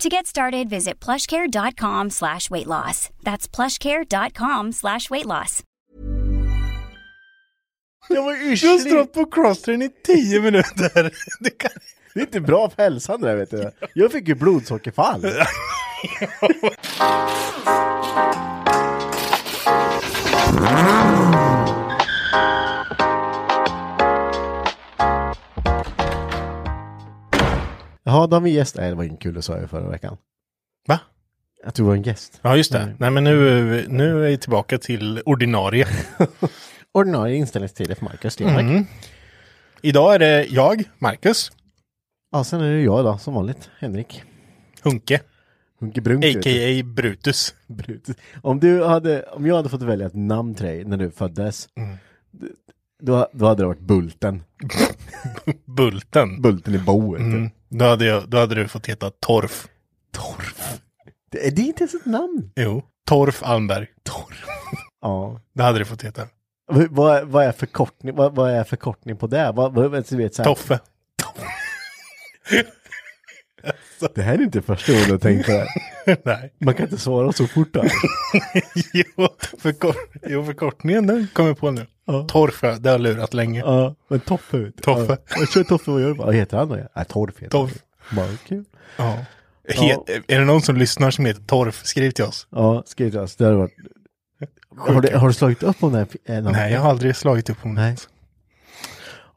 To get started, visit plushcare.com slash weight loss. That's plushcare.com slash weight loss. Jag var Du har stått på crosstrain i tio minuter. Det kan... Det är inte bra för hälsan det där vet du. Jag fick ju blodsockerfall. Jaha, då har vi gäst. Nej, det var ingen kul, det sa jag förra veckan. Va? Att du var en gäst. Ja, just det. Nej, men nu, nu är vi tillbaka till ordinarie. Ordinarie inställningstider för Marcus Stenmark. Mm. Idag är det jag, Marcus, Ja, sen är det jag då, som vanligt. Henrik. Hunke, Hunke Brunk. a.k.a. Brutus. Brutus. Om, du hade, om jag hade fått välja ett namn till dig när du föddes, d- då, då hade det varit Bulten. Bulten. Bulten i boet. Mm. Då, hade jag, då hade du fått heta Torf. Torf. Det, är det inte ens ett namn? Jo, Torf Almberg. Ja. Det hade du fått heta. V- Vad, vad är förkortning, vad, vad är förkortning på det? Vad, vad, du vet, så här, Toffe. Det här är inte första gången jag tänkt på det. Nej. Man kan inte svara så fort. Jo, förkort, jo, förkortningen den kommer jag på nu. Ja. Torf, ja, det har lurat länge. Ja, men Toffe. vet. Toffe. Ja. Jag kör Toffe, vad gör du? Vad heter han då? Nej, Torf heter Torf. Bara, kul. Ja. Het, Är det någon som lyssnar som heter Torf, skriv till oss. Ja, skriv till oss. Det hade varit... Har du, har du slagit upp om det här? eh, Nej, jag har aldrig slagit upp om det.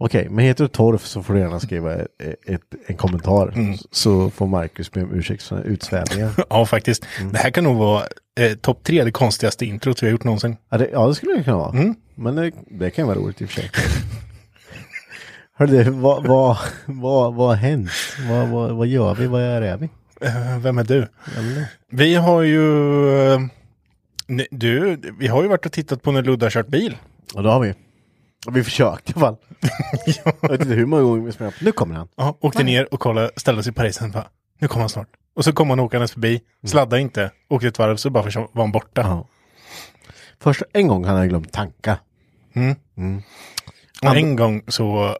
Okej, men heter du Torf så får du gärna skriva ett, ett, en kommentar. Mm. Så får Marcus be om ursäkt för utsvävningen. Ja, faktiskt. Mm. Det här kan nog vara eh, topp tre, det konstigaste introt vi har gjort någonsin. Ja, det, ja, det skulle det kunna vara. Mm. Men det, det kan vara roligt i och för sig. Hörru vad, vad, vad, vad har hänt? Vad, vad, vad gör vi? Vad är vi? Eh, vem är du? Eller? Vi har ju... eh, Du, vi har ju varit och tittat på när Ludde har kört bil. Och då har vi. Vi försökte i alla fall. Jag vet inte hur många gånger vi sprang upp. Nu kommer han. Ja, åkte ner och kollade, ställde sig på racen. Bara, nu kommer han snart. Och så kom han åkandes förbi, sladdade inte, åkte ett varv, så bara försvann- var han borta. Ja. Först en gång han hade glömt tanka. Och en gång så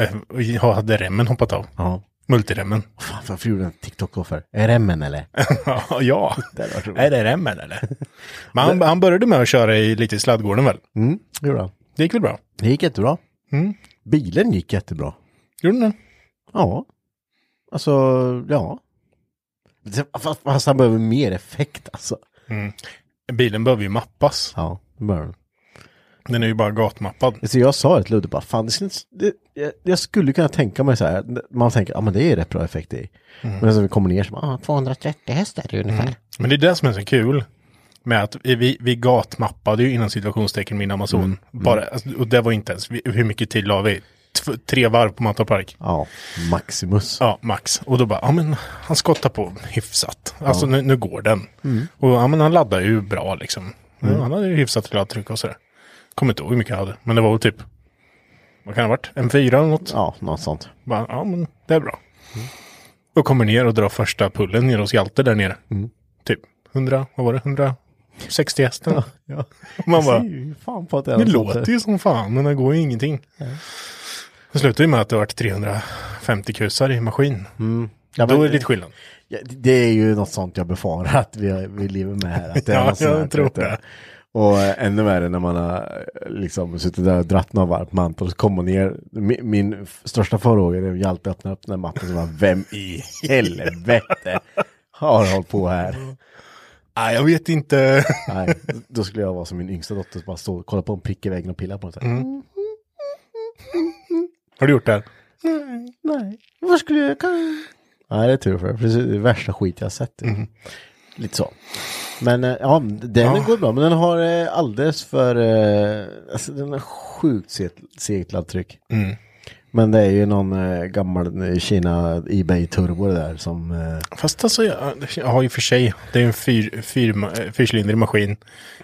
eh, hade remmen hoppat av. Ja. Multiremmen. Fan, varför gjorde du en TikTok för? Är remmen eller? Ja. Det. Är det remmen eller? Men han, han började med att köra i, lite i sladdgården väl? Mm, det gjorde han. Det gick väl bra? Det gick jättebra. Mm. Bilen gick jättebra. Gjorde den? Ja. Alltså, ja. Fast, fast han behöver mer effekt alltså. Bilen behöver ju mappas. Ja, det behöver han. Den är ju bara gatmappad. Så jag sa det till Ludde bara, fan det skulle, det, jag, jag skulle kunna tänka mig så här, man tänker, ja men det är rätt bra effekt i. Men när vi kommer ner så bara, ah, 230 hästar ungefär. Men det är det som är så kul. Med att vi, vi gatmappade ju inom situationstecken min Amazon. Bara, alltså, och det var inte ens, vi- hur mycket tid la vi? Tv- tre varv på Mantorp Park. Ja, Maximus. Ja, max. Och då bara, ja men han skottar på hyfsat. Alltså nu, nu går den. Och ja men han laddar ju bra liksom. Ja, han hade ju hyfsat laddtryck och sådär. Kommer inte ihåg hur mycket jag hade. Men det var väl typ, vad kan det ha varit? En fyra eller något? Ja, något sånt. Bara, ja men det är bra. Och kommer ner och drar första pullen ner hos Hjalte där nere. Typ 100, vad var det? 100? 60 hästen. Ja. Man bara, fan på att det, är det något låter ju som fan, men det går ju ingenting. Det slutar ju med att det har varit 350 kusar i maskin. Ja, Då men- är det lite skillnad. Ja, det är ju något sånt jag befarar att vi, vi lever med här. Att det är Ja, något sånt jag tror det. Och ännu värre när man har eh, liksom suttit där och dratt några varv på manteln och så kommer ner. Min, min största farhåga är att jag alltid öppnar upp den här matten och bara, vem i helvete har hållit på här? Nej, jag vet inte. Nej, då skulle jag vara som min yngsta dotter, bara stå och kolla på en prick i väggen och pilla på den. här. Mm. Har du gjort det? här? Nej, vad skulle jag kan... Nej, det är tur för det. Precis, det är värsta skit jag har sett. Lite så. Men eh, ja, den Ja. går bra. Men den har eh, alldeles för... Eh, alltså den har sjukt segt laddtryck. Mm. Men det är ju någon eh, gammal eh, Kina Ebay Turbo det där som... Eh, Fast alltså, jag, jag har ju för sig, det är en fyr, fyr, fyrcylindrig maskin.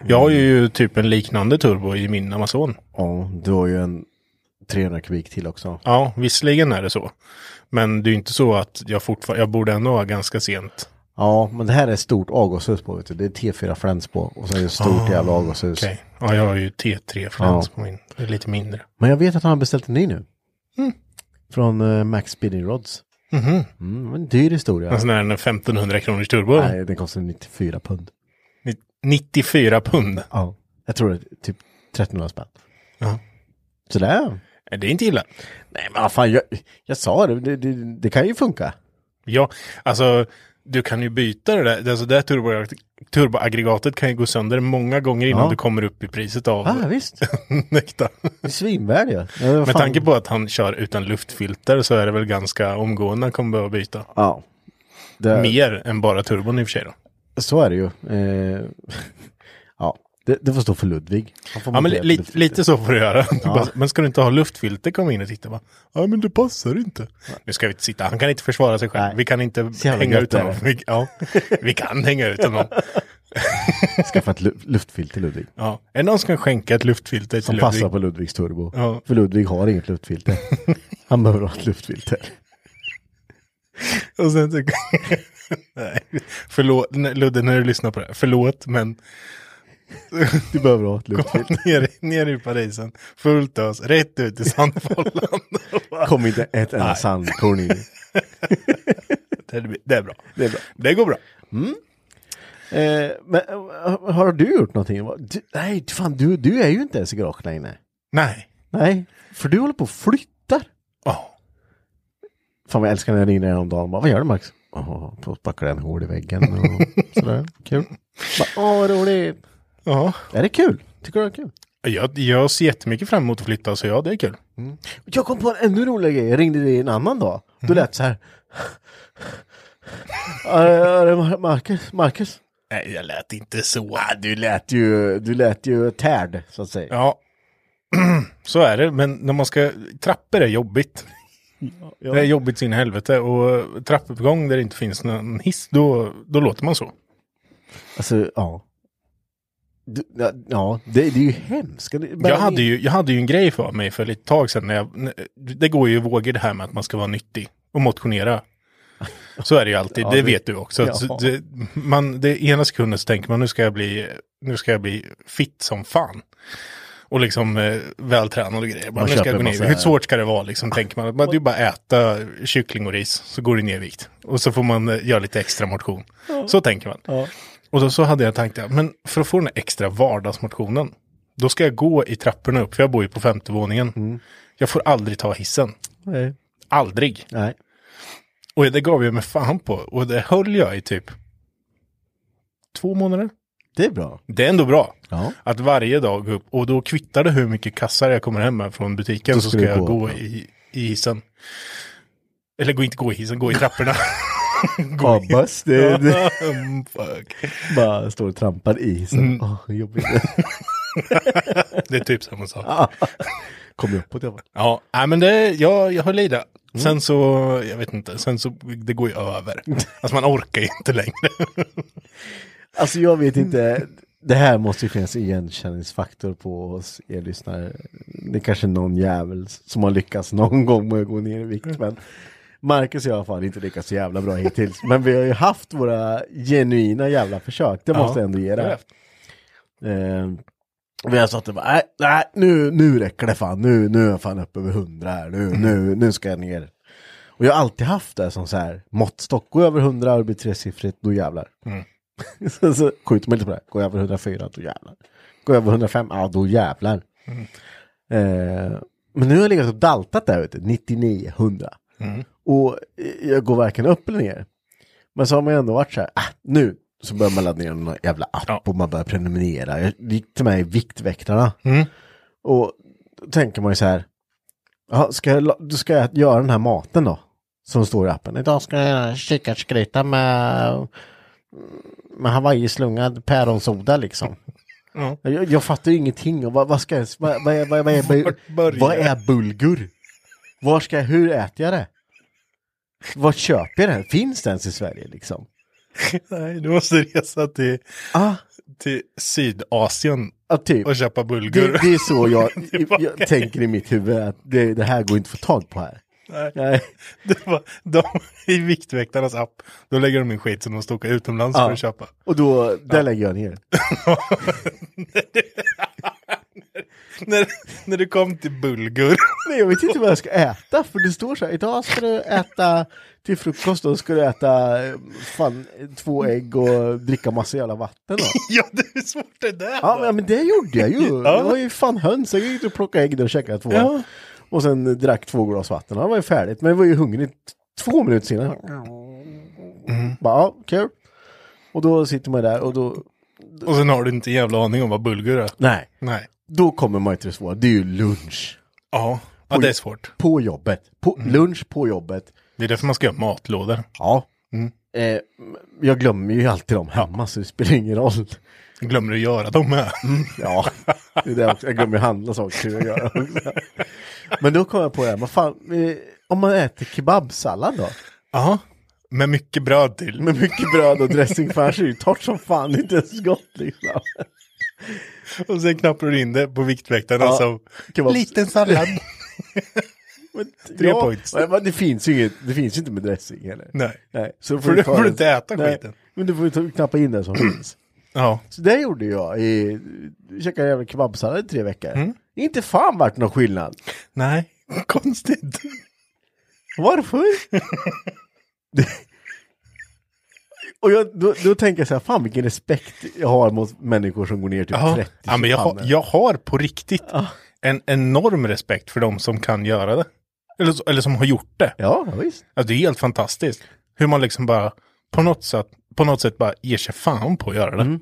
Jag har ju typ en liknande turbo i min Amazon. ja, du har ju en 300 kubik till också. Ja, visserligen är det så. Men det är ju inte så att jag fortfarande, jag borde ändå ha ganska sent. Ja, men det här är ett stort avgashus på. Vet du. Det är T4 Friends på. Och så är det ett stort jävla avgashus. Okej, ja jag har ju T3 Friends Ja. på min. Det är lite mindre. Men jag vet att han har beställt en ny nu. Från eh, Max Spinning Rods. Mhm. Mm, en dyr historia. En sån här en 1500 kronors turbo. Nej, den kostar 94 pund. Ni- 94 pund. Ja. Jag tror det är typ 1300 spänn. Ja. Sådär. Nej, Det är inte illa. Nej men vad fan, jag, jag sa det. Det, det. det kan ju funka. Ja, alltså du kan ju byta det där. Alltså det här turbo, turboaggregatet kan ju gå sönder många gånger innan Ja. du kommer upp i priset av ah, visst. Nekta. Det är svinvärd. Ja. Ja, Med tanke på att han kör utan luftfilter så är det väl ganska omgående han kommer behöva byta. Ja. Det, Mer än bara turbon i och för sig då. Så är det ju. Eh, det, det får stå för Ludvig. Ja men li, luftfilter. lite så får du göra. Bara, men ska du inte ha luftfilter? Kom in och titta va. Ja men det passar inte. Nu ska vi inte sitta, han kan inte försvara sig själv. Nej. Vi kan inte hänga ut honom. Vi, ja, vi kan hänga ut honom. Skaffa ett lu- luftfilter Ludvig. Ja. Är det någon som kan skänka ett luftfilter till Som Ludvig? passar på Ludvigs turbo. Ja. För Ludvig har inget luftfilter. Han behöver ha ett luftfilter. Och sen så... Nej, förlåt, Ludde när du lyssnar på det här. Förlåt, men Du behöver ha ett luftfilter. kom ner, ner i Parisen, fullt ös, rätt ut i sandfållan. Kom inte ett enda sandkorn in. det, är- det är bra. Det är bra. Det går bra. Eh, men eh, har du gjort någonting? Du, nej, fan du, du är ju inte ens i garaget längre. Nej. Nej, för du håller på och flyttar. Ja. Fan vad jag älskar när jag ringer om dagen. Bara, vad gör du Max? Åh, på spackla en hål i väggen och sådär. Kul. Åh, vad roligt. Ja. Är det kul? Tycker du det är kul? Jag, jag ser jättemycket fram emot att flytta, så ja, det är kul. Jag kom på en ännu roligare grej. Jag ringde dig en annan dag. Då lät det så här. Ja, det är Marcus. Marcus. Nej, jag lät inte så. Du lät ju, du lät ju tärd, så att säga. Ja. så är det, men när man ska... Trappor är jobbigt. Ja. Det är jobbigt sin helvete och trappuppgång där det inte finns någon hiss, då, då låter man så. Alltså, ja. Du, ja, ja, det, det är ju hemskt. Jag hade, ju, jag hade ju en grej för mig för ett tag sedan. När jag, det går ju i vågor det här med att man ska vara nyttig och motionera. Så är det ju alltid, Ja, det det- vet du också. ja. Det, man, det ena sekunden så tänker man nu ska jag bli, nu ska jag bli fit som fan. Och liksom eh, vältränad och grejer. Bara, nu ska jag gå ner. Hur svårt ska det vara liksom? Tänker man. Man, det är ju bara äta kyckling och ris så går det ner i vikt. Och så får man eh, göra lite extra motion. Så tänker man. Och då så hade jag tänkt, men för att få den här extra vardagsmotionen, då ska jag gå i trapporna upp, för jag bor ju på femte våningen. Mm. Jag får aldrig ta hissen. Nej. Aldrig. Nej. Och det gav jag mig fan på. Och det höll jag i typ två månader. Det är bra. Det är ändå bra. Ja. Att varje dag gå upp, och då kvittar det hur mycket kassar jag kommer hem med från butiken, så ska jag gå. gå i, i hissen. Eller gå, inte gå i hissen, gå i trapporna. buss. Det, det Mm, fuck. bara står och trampar i isen. Mm. Åh, jobbigt. Det är typ samma sak. Kommer uppåt i alla fall. Ja, nej, men det, jag, jag höll i det. Mm. Sen så, jag vet inte, sen så, det går ju över. Alltså man orkar ju inte längre. Alltså jag vet inte. Det här måste ju finnas igenkänningsfaktor på oss er lyssnare. Det är kanske någon jävel som har lyckats någon gång med att gå ner i vikt. Men Marcus och jag har fan inte lyckats så jävla bra hittills. Men vi har ju haft våra genuina jävla försök. Det måste jag ändå ge det jag. Eh, vi har satt det bara, nej, nej nu, nu räcker det fan, nu, nu är jag fan uppe över hundra här, nu, nu, nu ska jag ner. Och jag har alltid haft det som så här måttstock, gå över hundra och det blir tresiffrigt, då jävlar. så, så skjuter man lite på det, gå över 104, då jävlar. Gå över 105, ja då jävlar. Eh, men nu har jag legat och daltat där ute, 99, 100. Och jag går varken upp eller ner. Men så har man ju ändå varit så här, ah, nu så börjar man ladda ner någon jävla app Ja. och man börjar prenumerera. Jag gick till mig i Viktväktarna. Och då tänker man ju så här, "Jaha, ska jag, ska jag göra den här maten då? Som står i appen. Idag ska jag göra kikärtsgryta med, med hawaiislungad päronsoda liksom. Ja. Jag, jag fattar ju ingenting. Och vad, vad ska jag, vad, vad, är- vad, vad, är, Vart börjar vad är bulgur? Var ska jag, hur äter jag det? Var köper jag det? Finns det ens i Sverige liksom? Nej, du måste resa till, Ah, till Sydasien ja, typ. och köpa bulgur. Det, det är så jag, jag tänker i mitt huvud att det, det här går inte att få tag på här. Nej. Nej. Det var, de, I Viktväktarnas app, då lägger de in skit som de ska åka utomlands Ja. för att köpa. Och då, där lägger jag ner. när, när du kom till bulgur. Nej, jag vet inte vad jag ska äta, för det står så här, idag ska du äta till frukost, då ska du äta eh, fan, två ägg och dricka massa jävla vatten då. ja, det är svårt det där. Ja, men, men det gjorde jag ju. Ja. Jag var ju fan höns, jag gick och plockade ägg och käkade två. Ja. Och sen drack två glas vatten, det var ju färdigt. Men jag var ju hungrig två minuter senare. Bara, ja, kul. Och då sitter man där och då, Och sen har du inte en jävla aning om vad bulgur är. nej, Nej. då kommer man ju till det svåra, det är ju lunch. Ja, ja det är svårt. På jobbet, på, lunch på jobbet. Det är därför man ska göra matlådor. Ja. Eh, jag glömmer ju alltid dem hemma så det spelar ingen roll. Glömmer du göra dem med? Ja, det är det också. jag glömmer ju handla saker att göra också. Men då kom jag på det här, vad fan, eh, om man äter kebabsallad då? Ja, med mycket bröd till. Med mycket bröd och dressing för annars är det ju torrt som fan, det är inte ens gott liksom. Och sen knappar du in det på Viktväktarna Ja, som kebabs- liten sallad. Men, Tre points. Men det finns ju inget, det finns inte med dressing heller. Nej. Nej. Så För då ta får du inte äta Nej, skiten. Men du får ju knappa in det som finns. Ja. Så det gjorde jag i, käkade jävla kebabsallad i tre veckor. Mm. Inte fan vart någon skillnad. Nej, konstigt. Varför? Och jag, då, då tänker jag så här, fan vilken respekt jag har mot människor som går ner typ Ja, 30 ja men jag, har, jag har på riktigt en enorm respekt för de som kan göra det. Eller, eller som har gjort det. Ja, ja, visst. Alltså, det är helt fantastiskt. Hur man liksom bara på något sätt, på något sätt bara ger sig fan på att göra det. Mm.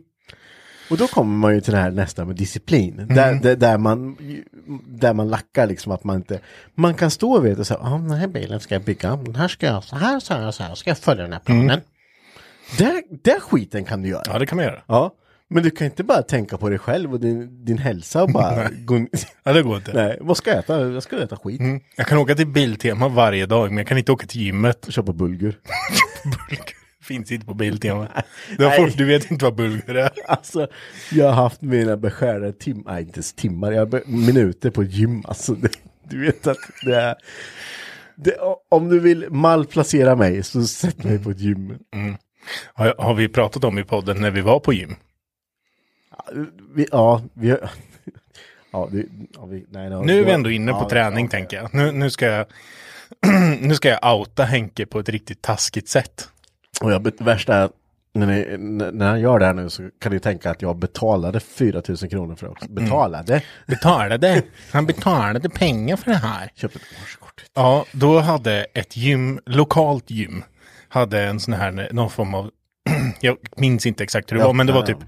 Och då kommer man ju till det här nästa med disciplin. Mm. Där, där, där, man, där man lackar liksom att man inte... Man kan stå och veta så här, ah, den här bilen ska jag bygga, den här ska jag så här, så här, så här, ska jag följa den här planen. Där, där skiten kan du göra. Mm. Ja, det kan man göra. Ja. Men du kan inte bara tänka på dig själv och din, din hälsa och bara gå... Ja, det går inte. Nej, vad ska jag äta? Jag ska äta skit. Mm. Jag kan åka till Biltema varje dag, men jag kan inte åka till gymmet. Köpa bulgur. Bulgur finns inte på Biltema. Du, du vet inte vad bulgur är. Alltså, jag har haft mina beskärda timmar, nej inte ens timmar, jag be- minuter på gym. Alltså, det, du vet att det är... Det, om du vill malplacera mig så sätt mig på ett gym. Har, har vi pratat om i podden när vi var på gym? Vi, ja, vi. Ja, det, ja, vi, nej, nej, Nu är vi ja, ändå inne på ja, träning ja, tänker jag. Nu, nu, ska jag nu ska jag outa Henke på ett riktigt taskigt sätt. Och jag, det värsta är att när, ni, när han gör det här nu så kan ni tänka att jag betalade 4 000 kronor för det också. Betalade. Betalade. Han betalade pengar för det här. Köpte ett årskort. Ja, då hade ett gym, lokalt gym, hade en sån här, någon form av, jag minns inte exakt hur det Ja, var, men det var typ,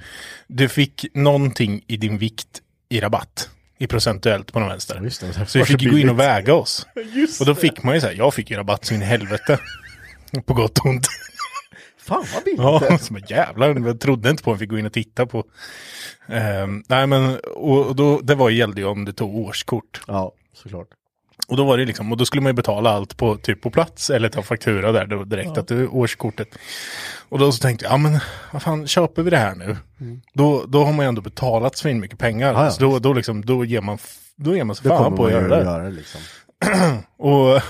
du fick någonting i din vikt i rabatt. I procentuellt på den vänster. Det, så vi fick gå in och väga oss. Just Och då fick man ju så här, jag fick ju rabatt så in i helvete. På gott och ont. Fan vad billigt. Ja, bara, jävlar, jag trodde inte på att vi fick gå in och titta på. Ehm, nej men, och, då, det var gällde ju om du tog årskort. Ja, såklart. Och då var det liksom, och då skulle man ju betala allt på, typ på plats eller ta faktura där då direkt att du årskortet. Och då så tänkte jag, ja men vad fan, köper vi det här nu? Då, då har man ju ändå betalat svin mycket pengar. Mm. Ja, ja, så då, då liksom, då ger man, då ger man sig fan på att göra det. göra liksom. Och,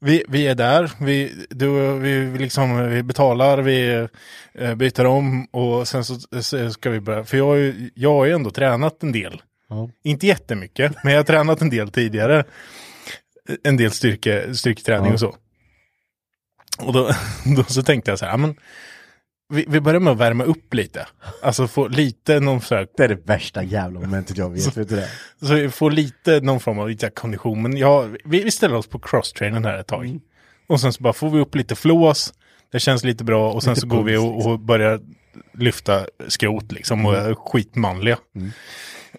vi, vi är där, vi, du, vi, liksom, vi betalar, vi eh, byter om och sen så, så ska vi börja. För jag, har ju- jag har ju ändå tränat en del. Ja. Inte jättemycket, men jag har tränat en del tidigare. En del styrke, styrketräning Ja. och så. Och då, då så tänkte jag så här, men vi, vi börjar med att värma upp lite. Alltså få lite någon så här, Det är det värsta jävla momentet jag vet, vet du det? så vi får lite någon form av lite kondition. Men ja, vi, vi ställer oss på crosstrainen här ett tag. Mm. Och sen så bara får vi upp lite flås. Det känns lite bra och sen Lite så går vi och, och börjar lyfta skrot liksom och är skitmanliga. Mm.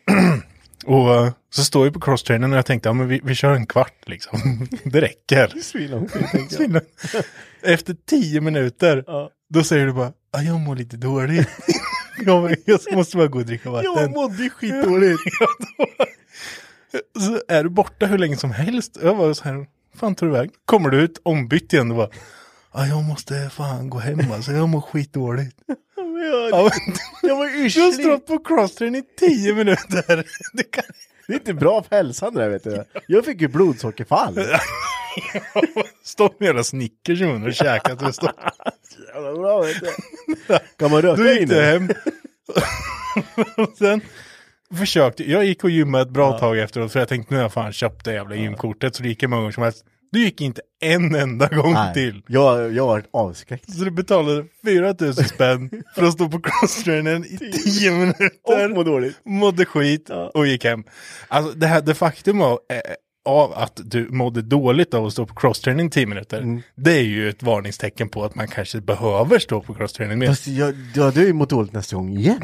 och eh, så står vi på crosstrainen och jag tänkte, ja men vi, vi kör en kvart liksom. det räcker. Svinlångt. Efter tio minuter, Ja. Då säger du bara, "Ah, jag mår lite dåligt. jag, jag måste bara gå och dricka vatten. Jag mådde skitdåligt. Ja, då- så är du borta hur länge som helst. Jag var så här, fan tar du väg? Kommer du ut ombytt igen och bara, ja jag måste fan gå hem alltså, jag mår skitdåligt. Ja, Jag, men, jag var du har yrslig. stått på crosstrain i tio minuter. Det kan... Det är inte bra för hälsan det där vet du. Jag fick ju blodsockerfall. Stått med hela Snickers i munnen och käkat. stått- Jävla bra vet du. Kan man röka Då gick inne? det hem. Och Sen försökte, jag gick och gymmade ett bra tag efteråt för jag tänkte nu har jag fan köpt det jävla gymkortet så det gick hur många gånger som helst. Du gick inte en enda gång Nej, till. jag, jag varit avskräckt. Så du betalade 4 000 spänn för att stå på crosstrainen i 10 Och minuter. må dåligt. Mådde skit och gick hem. Alltså det här, det faktum av, eh, av att du mådde dåligt av att stå på crosstraining i 10 minuter. Det är ju ett varningstecken på att man kanske behöver stå på crosstraining mer. Fast jag, du hade ju mått dåligt nästa gång igen.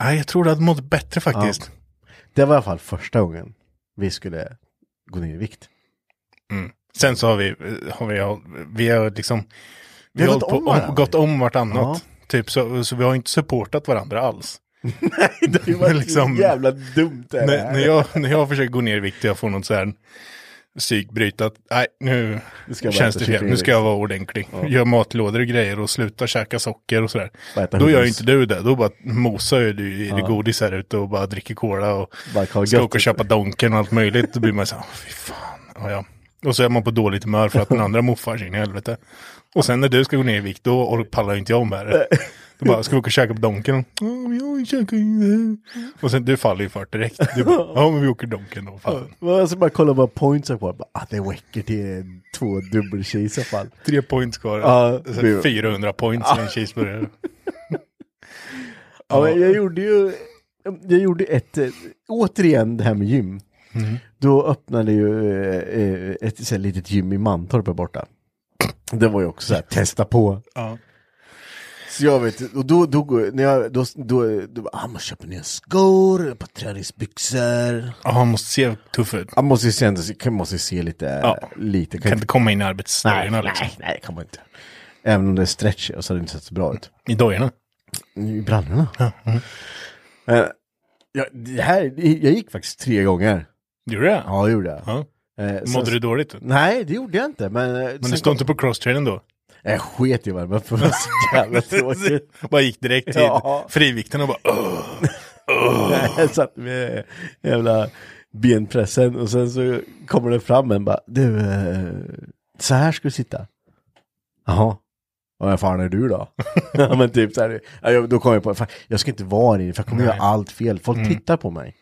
Nej, jag tror det hade mått bättre faktiskt. Det var i alla fall första gången vi skulle gå ner i vikt. Sen så har vi, har vi, vi har liksom Vi har gått om varandra. gått om vartannat. Ja. Typ så, så vi har inte supportat varandra alls. Nej, det var liksom- liksom, jävla dumt det När, här. när, jag, när jag försöker gå ner i vikt och jag får något så här psykbryt att nej nu känns det fel, nu ska jag vara ordentlig. Gör matlådor och grejer och sluta käka socker och sådär. Då gör inte du det, då bara mosar ju du i det godis här ute och bara dricker cola och ska åka och köpa Donken och allt möjligt. Då blir man så här, "Åh, fy fan. Ja, ja. Och så är man på dåligt humör för att den andra moffar sig in i helvete. Och sen när du ska gå ner i vikt, då pallar inte jag med det. Då bara, ska vi åka och käka på Donken? Ja, men jag käkar ju. Och sen, du faller ju fart direkt. Du bara, ja men vi åker Donken då. Fan. Man ska bara kolla vad points är. Bara, ah, det räcker till två dubbelcheese i alla fall. Tre points kvar. Ja, Sen det- 400 points i en cheeseburgare. Ja, men jag gjorde ju, jag gjorde ett, eh, återigen det här med gym. Då öppnade ju eh, eh, ett så här, litet gym i Mantorp här borta. Det var ju också så här, testa på. Ja. Så jag vet, och då, då, när jag, då, då, då, ah, man köper nya skor, ett par träningsbyxor. Ja, han måste se tuff ut. Man måste se, kan- måste se lite, Ja. lite. Kan inte komma in i arbetsdojorna nej, liksom. nej, nej, det kan man inte. Även om det är stretch så hade det inte sett så bra ut. I dojorna. I brallorna. Eh, ja, det här, jag gick faktiskt tre gånger. Gjorde du det? Ja, det gjorde jag. Ja. Eh, sen- Mådde du dåligt? Nej, det gjorde jag inte. Men, eh, Men du stod inte på crosstrainen då? Jag sket i för det var så jävla tråkigt. bara gick direkt till Ja. frivikten och bara Åh! Jag satt med jävla benpressen och sen så kommer det fram en bara, du, eh, så här ska du sitta. Jaha. Och vad fan är du då? ja men typ så här, ja, jag- då kom jag på, fan, jag ska inte vara i för jag kommer göra allt fel, folk tittar på mig.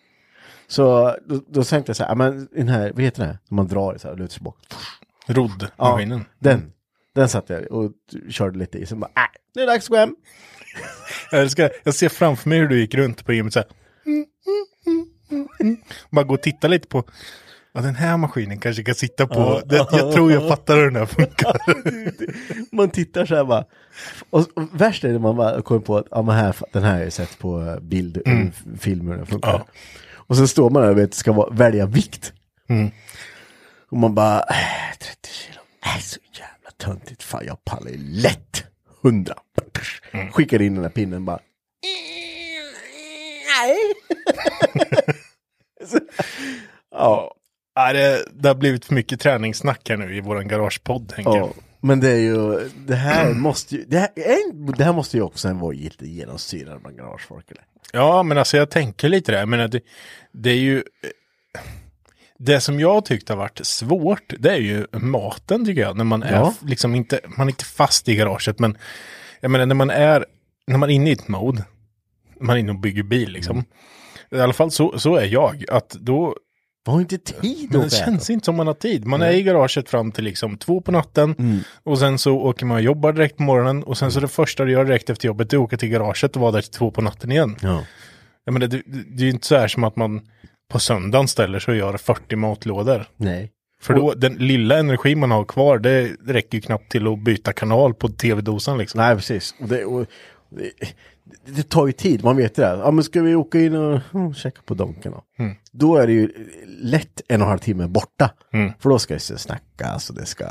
Så då, då tänkte jag så här, ja, men den här, vad heter det? När man drar så här, lutar sig bak. Ja, Roddmaskinen. den. Den satt jag och körde lite i, sen bara, äh, nu är det dags att gå hem. Jag, älskar, jag ser framför mig hur du gick runt på gymmet så här. Bara gå och titta lite på. Ja, den här maskinen kanske kan sitta på. Det, jag tror jag fattar hur den här funkar. man tittar så här bara. Och, och värst är det man bara kommer på att ja, men här, den här har jag sett på bild, mm. film hur den funkar. Och så står man där och vet, ska vara, välja vikt. Mm. Och man bara, äh, 30 kilo, är så jävla töntigt. Fan jag pallar ju lätt 100. Mm. Skickar in den här pinnen bara. Nej. Så- ja. Ja, det, det har blivit för mycket träningssnack här nu i våran garagepodd. Ja. Men det är ju, det här måste ju, det här, är- det här måste ju också vara lite genomsyrande bland garagefolk eller? Ja, men alltså jag tänker lite där. Men det, det är ju... Det som jag tyckte har varit svårt, det är ju maten tycker jag. När man är Ja. liksom inte, man är inte fast i garaget, men jag menar när man är, när man är inne i ett mode, man är inne och bygger bil liksom. I alla fall så, så är jag, att då, Man har inte tid men det att äta. känns inte som man har tid. Man är i garaget fram till liksom två på natten Mm. och sen så åker man och jobbar direkt på morgonen och sen så det första du gör direkt efter jobbet är att åka till garaget och vara där till två på natten igen. Ja. Jag menar, det, det, det är ju inte så här som att man på söndagen ställer sig och gör 40 matlådor. Nej. För då, den lilla energi man har kvar, det räcker ju knappt till att byta kanal på tv-dosan liksom. Nej, precis. Och det, och det, det, det tar ju tid, man vet det. Där. Ja, men ska vi åka in och mm, checka på Donken då? Mm. Då är det ju lätt en och en halv timme borta. Mm. För då ska det snackas och det ska...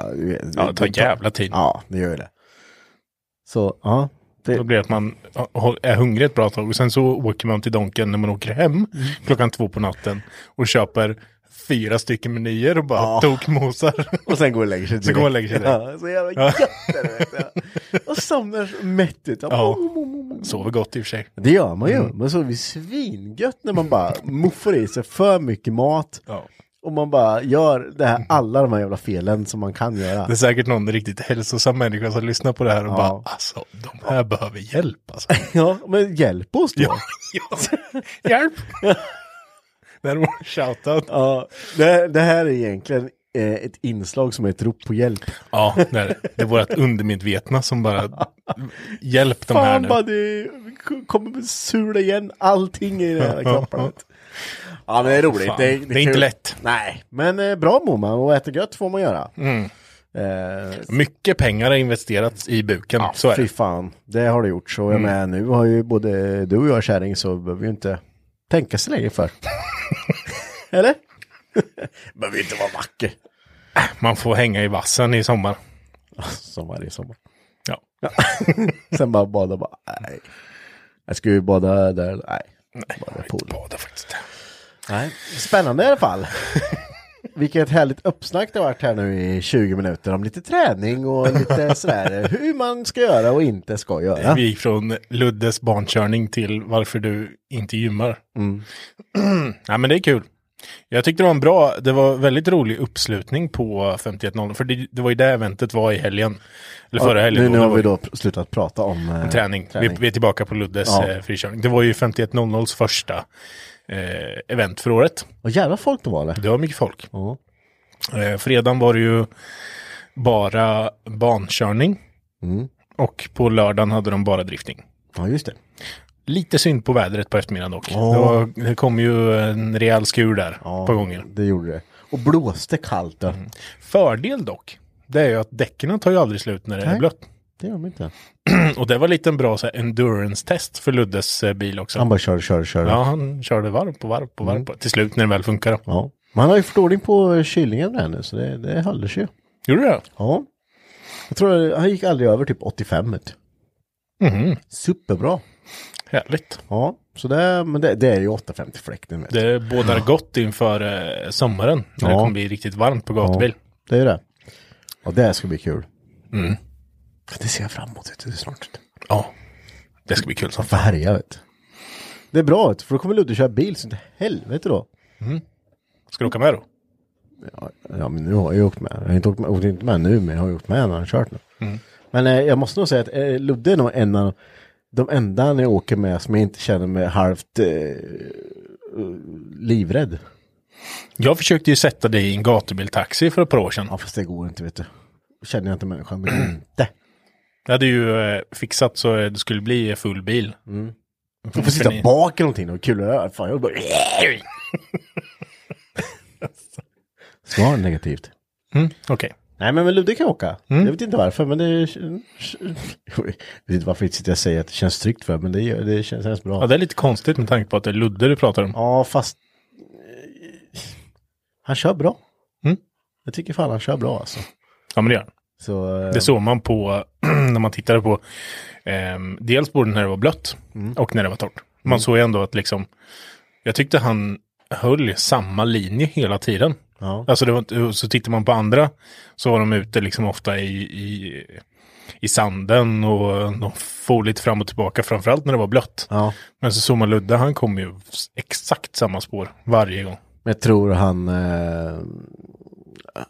Ja, det tar jävla tid. Ja, det gör ju det. Så, ja. Det, Då blir det att man är hungrig ett bra tag och sen så åker man till Donken när man åker hem Mm. klockan två på natten och köper fyra stycken menyer och bara Ja. tokmosar. och sen går och lägger sig Så går och lägger sig. Ja, så jävla Ja. gött du. Och somnar så mättigt. Ja. Sover gott i och för sig. Det gör man ju, Mm. är det svingött när man bara muffar i sig för mycket mat. Ja. Och man bara gör det här, alla de här jävla felen som man kan göra. Det är säkert någon riktigt hälsosam människa som lyssnar på det här och Ja. bara alltså, de här behöver hjälp alltså. Ja, men hjälp oss då. Ja, ja. Hjälp! Det här var en shoutout. Ja, det, det här är egentligen eh, ett inslag som är ett rop på hjälp. Ja, det är, det. det är vårt undermedvetna som bara hjälp de här Fan nu. bara det kommer sula igen allting i den här du. Ja men det är roligt. Fan, det, det är inte kul. lätt. Nej, men eh, bra mår man och äta gött får man göra. Mm. Eh, Mycket pengar har investerats i buken. så är Fy det. fan, det har det gjort. Så jag med, nu har ju både du och jag kärring så behöver vi ju inte tänka så länge för. Eller? behöver inte vara vacker. Man får hänga i vassen i sommar. Som varje sommar. Ja. Sen bara bada, bara nej. Jag ska ju bada där, nej. Nej, Bada jag pool. bada faktiskt. nej. Spännande i alla fall. Vilket härligt uppsnack det har varit här nu i 20 minuter om lite träning och lite sådär hur man ska göra och inte ska göra. Vi gick från Luddes barnkörning till varför du inte gymmar. Mm. Nej men det är kul. Jag tyckte det var en bra, det var väldigt rolig uppslutning på 51.00. För det, det var ju det eventet var i helgen. Eller förra helgen. nu, då, nu har vi då slutat prata om eh, träning. Vi, vi är tillbaka på Luddes Ja. eh, frikörning. Det var ju 51.00s första eh, event för året. Och jävla folk det var det. Det var mycket folk. Ja. Eh, fredagen var det ju bara bankörning. Mm. Och på lördagen hade de bara drifting. ja, just det. Lite synd på vädret på eftermiddagen dock. Ja. Det, var, det kom ju en rejäl skur där Ja, på gången. Det gjorde det. Och blåste kallt då. Fördel dock, det är ju att däcken tar ju aldrig slut när det är Nej. blött. Det gör de inte. Och det var lite en bra endurance-test för Luddes eh, bil också. Han bara kör, kör, kör. Ja, han körde varv på varv på varv. Mm. På. Till slut när det väl funkar. Då. Ja. Men han har ju förordning på kylningen där nu, så det, det håller sig ju. Gjorde det? Ja. Jag tror han gick aldrig över typ 85. vet du. Mhm. Superbra. Härligt. Ja, så det, men det, det är ju 850 fläkten. Vet du. Det bådar gott inför eh, sommaren. När det Ja. kommer bli riktigt varmt på gatubil. Det är det. Och det ska bli kul. Mm. Det ser jag fram emot. vet du, Det är snart. Ja. Det ska bli kul som fan. härja vet du. Det är bra, du, för då kommer Ludde köra bil så inte helvete då. Ska du åka med då? Ja, ja, men nu har jag ju åkt med. Jag har inte åkt med, åkt inte med nu, men jag har ju åkt med när han har kört nu. Mm. Men eh, jag måste nog säga att eh, Ludde är nog en av de enda när jag åker med som jag inte känner mig halvt eh, livrädd. Jag försökte ju sätta dig i en gatubiltaxi för ett par år sedan. Ja, fast det går inte, vet du. Känner jag inte människan, det går inte. Jag hade ju eh, fixat så det skulle bli full bil. Du får sitta ni- bak eller någonting och kul. Fan, jag bara... Svar negativt. Mm, Okej. Nej men, men Ludde kan åka. Mm. Jag vet inte varför men det... Jag vet inte varför jag sitter och säger att det känns tryggt för men det, det känns, känns bra. Ja, det är lite konstigt med tanke på att det är Ludde du pratar om. Ja, fast... eh, Han kör bra. Mm. Jag tycker fan han kör bra alltså. Ja, men det gör han. Så... eh, Det såg man på när man tittade på ehm, dels både när det var blött och när det var torrt. Man såg ju ändå att liksom jag tyckte han höll samma linje hela tiden. Ja. Alltså det var, så tittar man på andra så var de ute liksom ofta i, i, i sanden och de for lite fram och tillbaka framförallt när det var blött. ja. Men så såg man Ludde, han kom ju exakt samma spår varje gång. Men jag tror han, eh,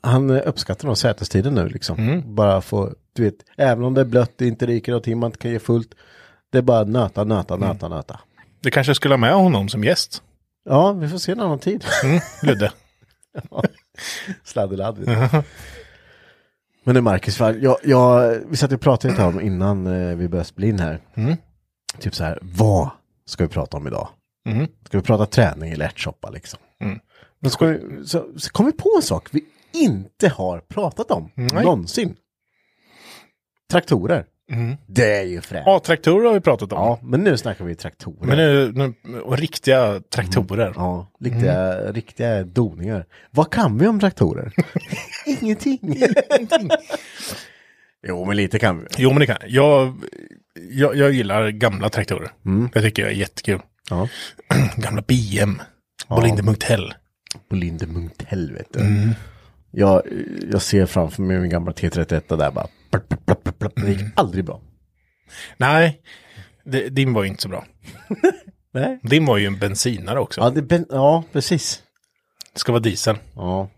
han uppskattar nog sätestiden nu liksom. Bara få, du vet, även om det är blött, det inte ryker någonting, man inte kan ge fullt. Det är bara nöta, nöta, nöta, nöta. Det kanske skulle ha med honom som gäst. Ja, vi får se en annan tid. Mm, Ludde. Sladdeladd. Men det är Marcus, jag, jag, vi satt och pratade lite om innan eh, vi började spela in här. Typ så här, vad ska vi prata om idag? Ska vi prata träning eller ärtsoppa liksom? Men ska vi, så, så kom vi på en sak vi inte har pratat om Nej. någonsin. Traktorer. Det är ju fränt. Ja, traktorer har vi pratat om. Ja, men nu snackar vi traktorer. Men nu, nu, och riktiga traktorer. Ja, riktiga, riktiga doningar. Vad kan vi om traktorer? Ingenting. jo, men lite kan vi. Jo, men det kan jag. Jag, jag gillar gamla traktorer. Jag tycker jag är jättekul. Ja. Gamla BM. Bolinde Munktell. På Linde Munktell, vet du. Jag, jag ser framför mig min gamla T31 där bara. Det gick aldrig bra. Nej, det, din var ju inte så bra. Nej. Din var ju en bensinare också. Ja, det, ben- ja precis. Det ska vara diesel. Ja.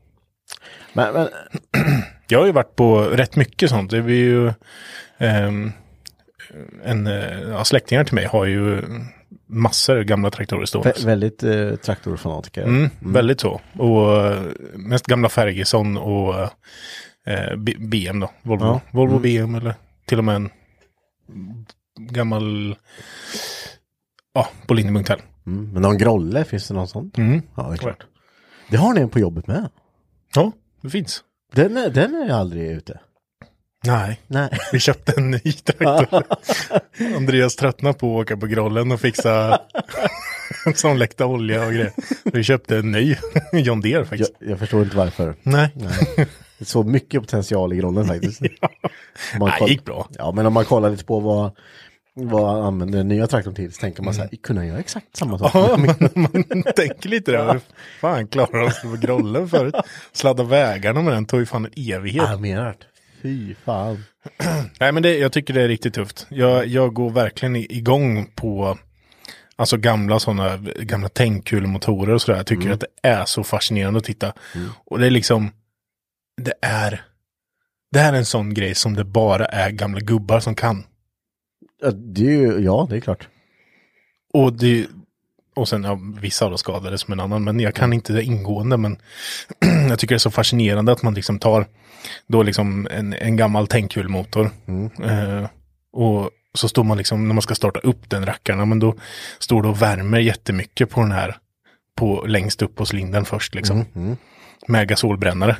Men, men Jag har ju varit på rätt mycket sånt. Det är ju ehm, en, eh, ja, släktingar till mig har ju massor gamla traktorer stående. vä- väldigt eh, traktorfanatiker. Mm, Väldigt så. Och eh, mest gamla Ferguson och eh, BM då. Volvo, Ja. Volvo BM eller till och med en gammal ja, Bolinde Munktell. Mm. Men någon grolle, finns det någon sån? Mm. Ja, det är klart. Det har ni en på jobbet med. Ja, det finns. Den är, den är aldrig ute. Nej, Nej. vi köpte en ny traktor. Andreas tröttnade på att åka på grollen och fixa som läckte olja och grejer. Vi köpte en ny John Deere Jag, faktiskt. jag förstår inte varför. Nej. Nej. Det så mycket potential i grollen faktiskt. Om man Nej, koll- gick bra. Ja, men om man kollar lite på vad, vad använder den nya traktorn till så tänker man så här, kunna göra exakt samma sak. Ja, man, man tänker lite där. Fan, klarar de sig på grollen förut? Sladda vägarna med den tog ju fan en evighet. Jag menar det. Fy fan. Nej, men det, jag tycker det är riktigt tufft. Jag, jag går verkligen igång på alltså gamla sådana, gamla tändkulemotorer och sådär. Jag tycker att det är så fascinerande att titta. Och det är liksom, det är, det här är en sån grej som det bara är gamla gubbar som kan. Ja, det är ju, ja, det är klart. Och det och sen, ja, vissa av dem skadades som en annan, men jag kan inte det ingående, men jag tycker det är så fascinerande att man liksom tar då liksom en, en gammal tändkulmotor. Eh, och så står man liksom, när man ska starta upp den rackarna, men då står det och värmer jättemycket på den här, på längst upp på cylindern först liksom. Med gasolbrännare.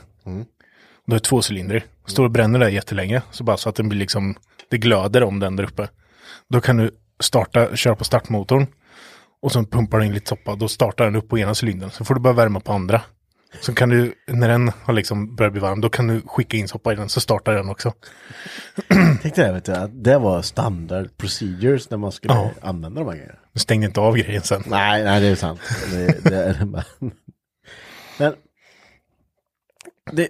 Då är det tvåcylindrig. Står och bränner där jättelänge, så bara så att den blir liksom, det glöder om den där uppe. Då kan du starta, köra på startmotorn. Och så pumpar du in lite soppa, då startar den upp på ena cylindern. Så får du bara värma på andra. Så kan du, när den har liksom börjat bli varm, då kan du skicka in soppa i den, så startar den också. Tänk dig det, vet du, att det var standard procedures när man skulle Ja. använda de här grejerna. Du stängde inte av grejen sen. Nej, nej, det är sant. Det, det är bara... Men... Det,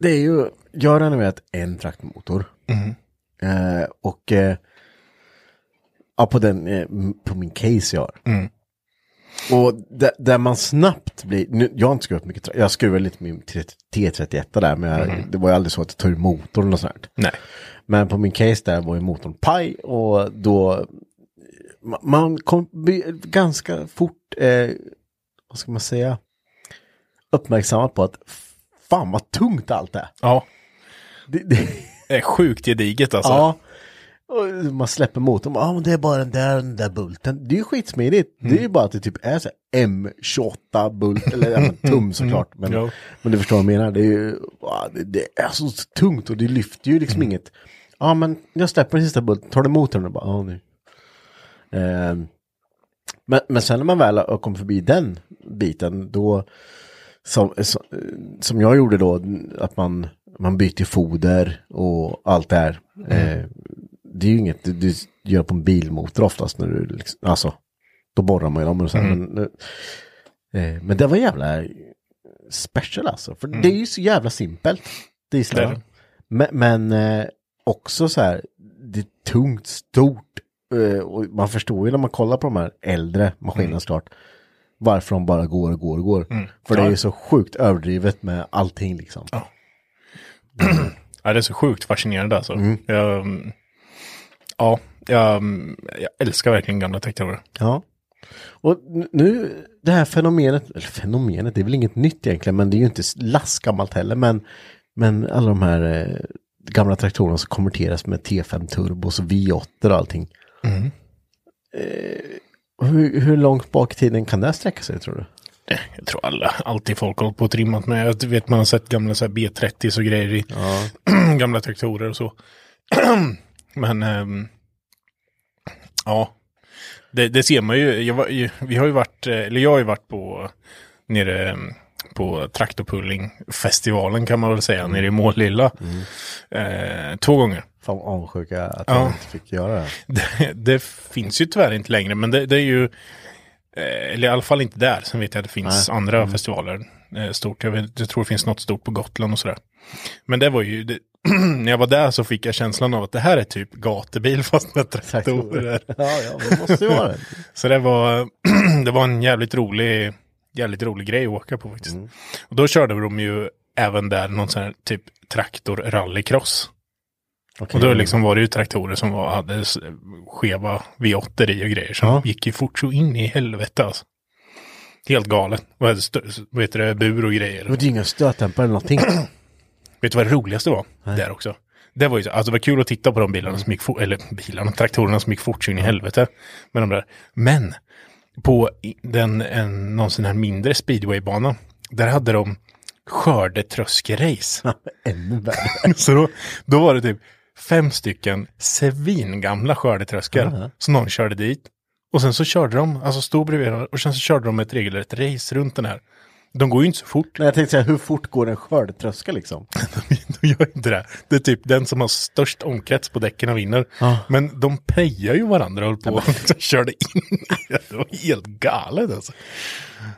det är ju, jag har renoverat en traktmotor. Eh, och eh, ja, på den, eh, på min case jag har. Och där, där man snabbt blir, nu, jag har inte skruvat mycket, jag skruvade lite min T31 där, men jag, det var ju aldrig så att jag tog ur motorn och sånt. Nej. Men på min case där var ju motorn paj och då ma- man kom ganska fort, eh, vad ska man säga, uppmärksammad på att fan vad tungt allt är. Ja, Det, det, det är sjukt gediget alltså. ja. Och man släpper motorn, ja men det är bara den där, den där bulten. Det är ju skitsmidigt. Det är ju bara att det typ är så här M28 bult, eller ja, men tum såklart. Men, Ja. men du förstår vad jag menar. Det är ju, det, det är så tungt och det lyfter ju liksom inget. Ja men jag släpper den sista bulten, tar du motorn och bara, ja nu. Ehm, men, men sen när man väl har kommit förbi den biten, då som, som, jag gjorde då, att man, man byter foder och allt det här. Eh, det är ju inget du, du gör på en bilmotor oftast när du, liksom, alltså, då borrar man ju dem och så här, men, eh, men det var jävla special alltså, för det är ju så jävla simpelt. Det är Dieslar. det. Men, men eh, också så här, det är tungt, stort. Eh, och man förstår ju när man kollar på de här äldre maskinerna såklart. Varför de bara går och går och går. För det är så sjukt överdrivet med allting liksom. Ja. Ja, det är så sjukt fascinerande alltså. Jag, mm, ja, jag, mm, jag älskar verkligen gamla traktorer. Ja. Och nu, det här fenomenet, eller fenomenet, det är väl inget nytt egentligen, men det är ju inte lastgammalt heller, men, men alla de här eh, gamla traktorerna som konverteras med T5 turbos och V8 och allting. Eh, hur, hur långt bak i tiden kan det sträcka sig tror du? Det- Jag tror alla, alltid folk har hållit på och trimmat med. Jag vet man har sett gamla så här B30 och grejer i gamla traktorer och så. Men ehm, ja, det, det ser man ju. Jag vi har ju varit, eh, eller jag har ju varit på nere em, på traktorpullingfestivalen kan man väl säga, nere i Målilla. Eh, två gånger. Fan vad avundsjuk jag är att Ja. jag inte fick göra det. Det, det finns ju tyvärr inte längre, men det, det är ju, eh, eller i alla fall inte där. Sen vet jag att det finns andra festivaler eh, stort. Jag, vet, jag tror det finns något stort på Gotland och sådär. Men det var ju, det, när jag var där så fick jag känslan av att det här är typ gatubil fast med traktorer. Ja, ja, det måste ju vara det. Så det var, det var en jävligt rolig, jävligt rolig grej att åka på faktiskt. Och då körde de ju även där någon sån här typ traktor rallycross. Okej. Och då liksom var det ju traktorer som var, hade skeva V8 i och grejer. Som Ja. gick ju fort så in i helvete alltså. Helt galet. Och hade vad heter det, bur och grejer. Det var ju inga stötdämpare eller någonting. Vet du vad det roligaste var? Där också. Det var ju så, alltså det var kul att titta på de bilarna som gick fort, eller bilarna, traktorerna som gick fort så in i helvete. Med de där. Men på den, en, någon sån här mindre speedwaybana, där hade de skördetröskerace. Ännu värre. Så då, då var det typ fem stycken svingamla skördetröskor som någon körde dit. Och sen så körde de, alltså stod bredvid varandra, och sen så körde de ett regelrätt race runt den här. De går ju inte så fort. Nej, jag tänkte säga, hur fort går en skördetröska liksom? de gör inte det. Det är typ den som har störst omkrets på däcken vinner. Men de prejar ju varandra och höll på och liksom körde in. det. Var helt galet alltså.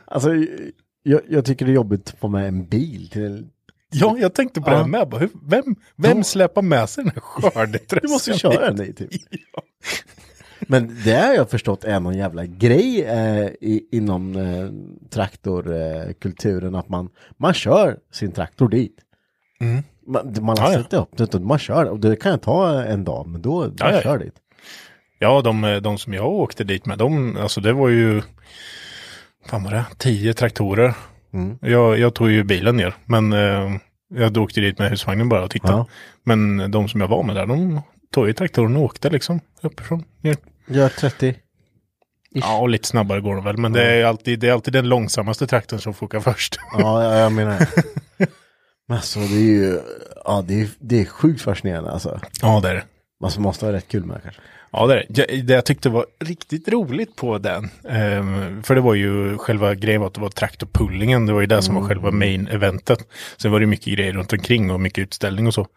Alltså, jag, jag tycker det är jobbigt att få med en bil till. Ja, jag tänkte på det här med. Bara, vem vem släpar med sig den här skördetröskan? Du måste köra den dit typ. Men det har jag förstått är någon jävla grej eh, i, inom eh, traktorkulturen att man, man kör sin traktor dit. Man, man Ja, har ja. satt upp det, utan man kör och det kan jag ta en dag, men då Ja, man ja. kör dit. Ja, de, de som jag åkte dit med, de, alltså det var ju, fan var det, tio traktorer. Jag, jag tog ju bilen ner, men eh, jag åkte dit med husvagnen bara och tittade. Ja. Men de som jag var med där, de tog ju traktorn och åkte liksom uppifrån. Ner. Gör 30. Ja, och lite snabbare går de väl, men det är alltid, det är alltid den långsammaste traktorn som får åka först. Ja, jag, menar. Men alltså det är ju, ja det är, det är sjukt fascinerande alltså. ja, det är det. Man måste ha rätt kul med det kanske. Ja, det är. Jag- Det jag tyckte var riktigt roligt på den, ehm, för det var ju själva grejen var att det var traktorpullingen, det var ju det som var själva main eventet. Sen var det mycket grejer runt omkring och mycket utställning och så.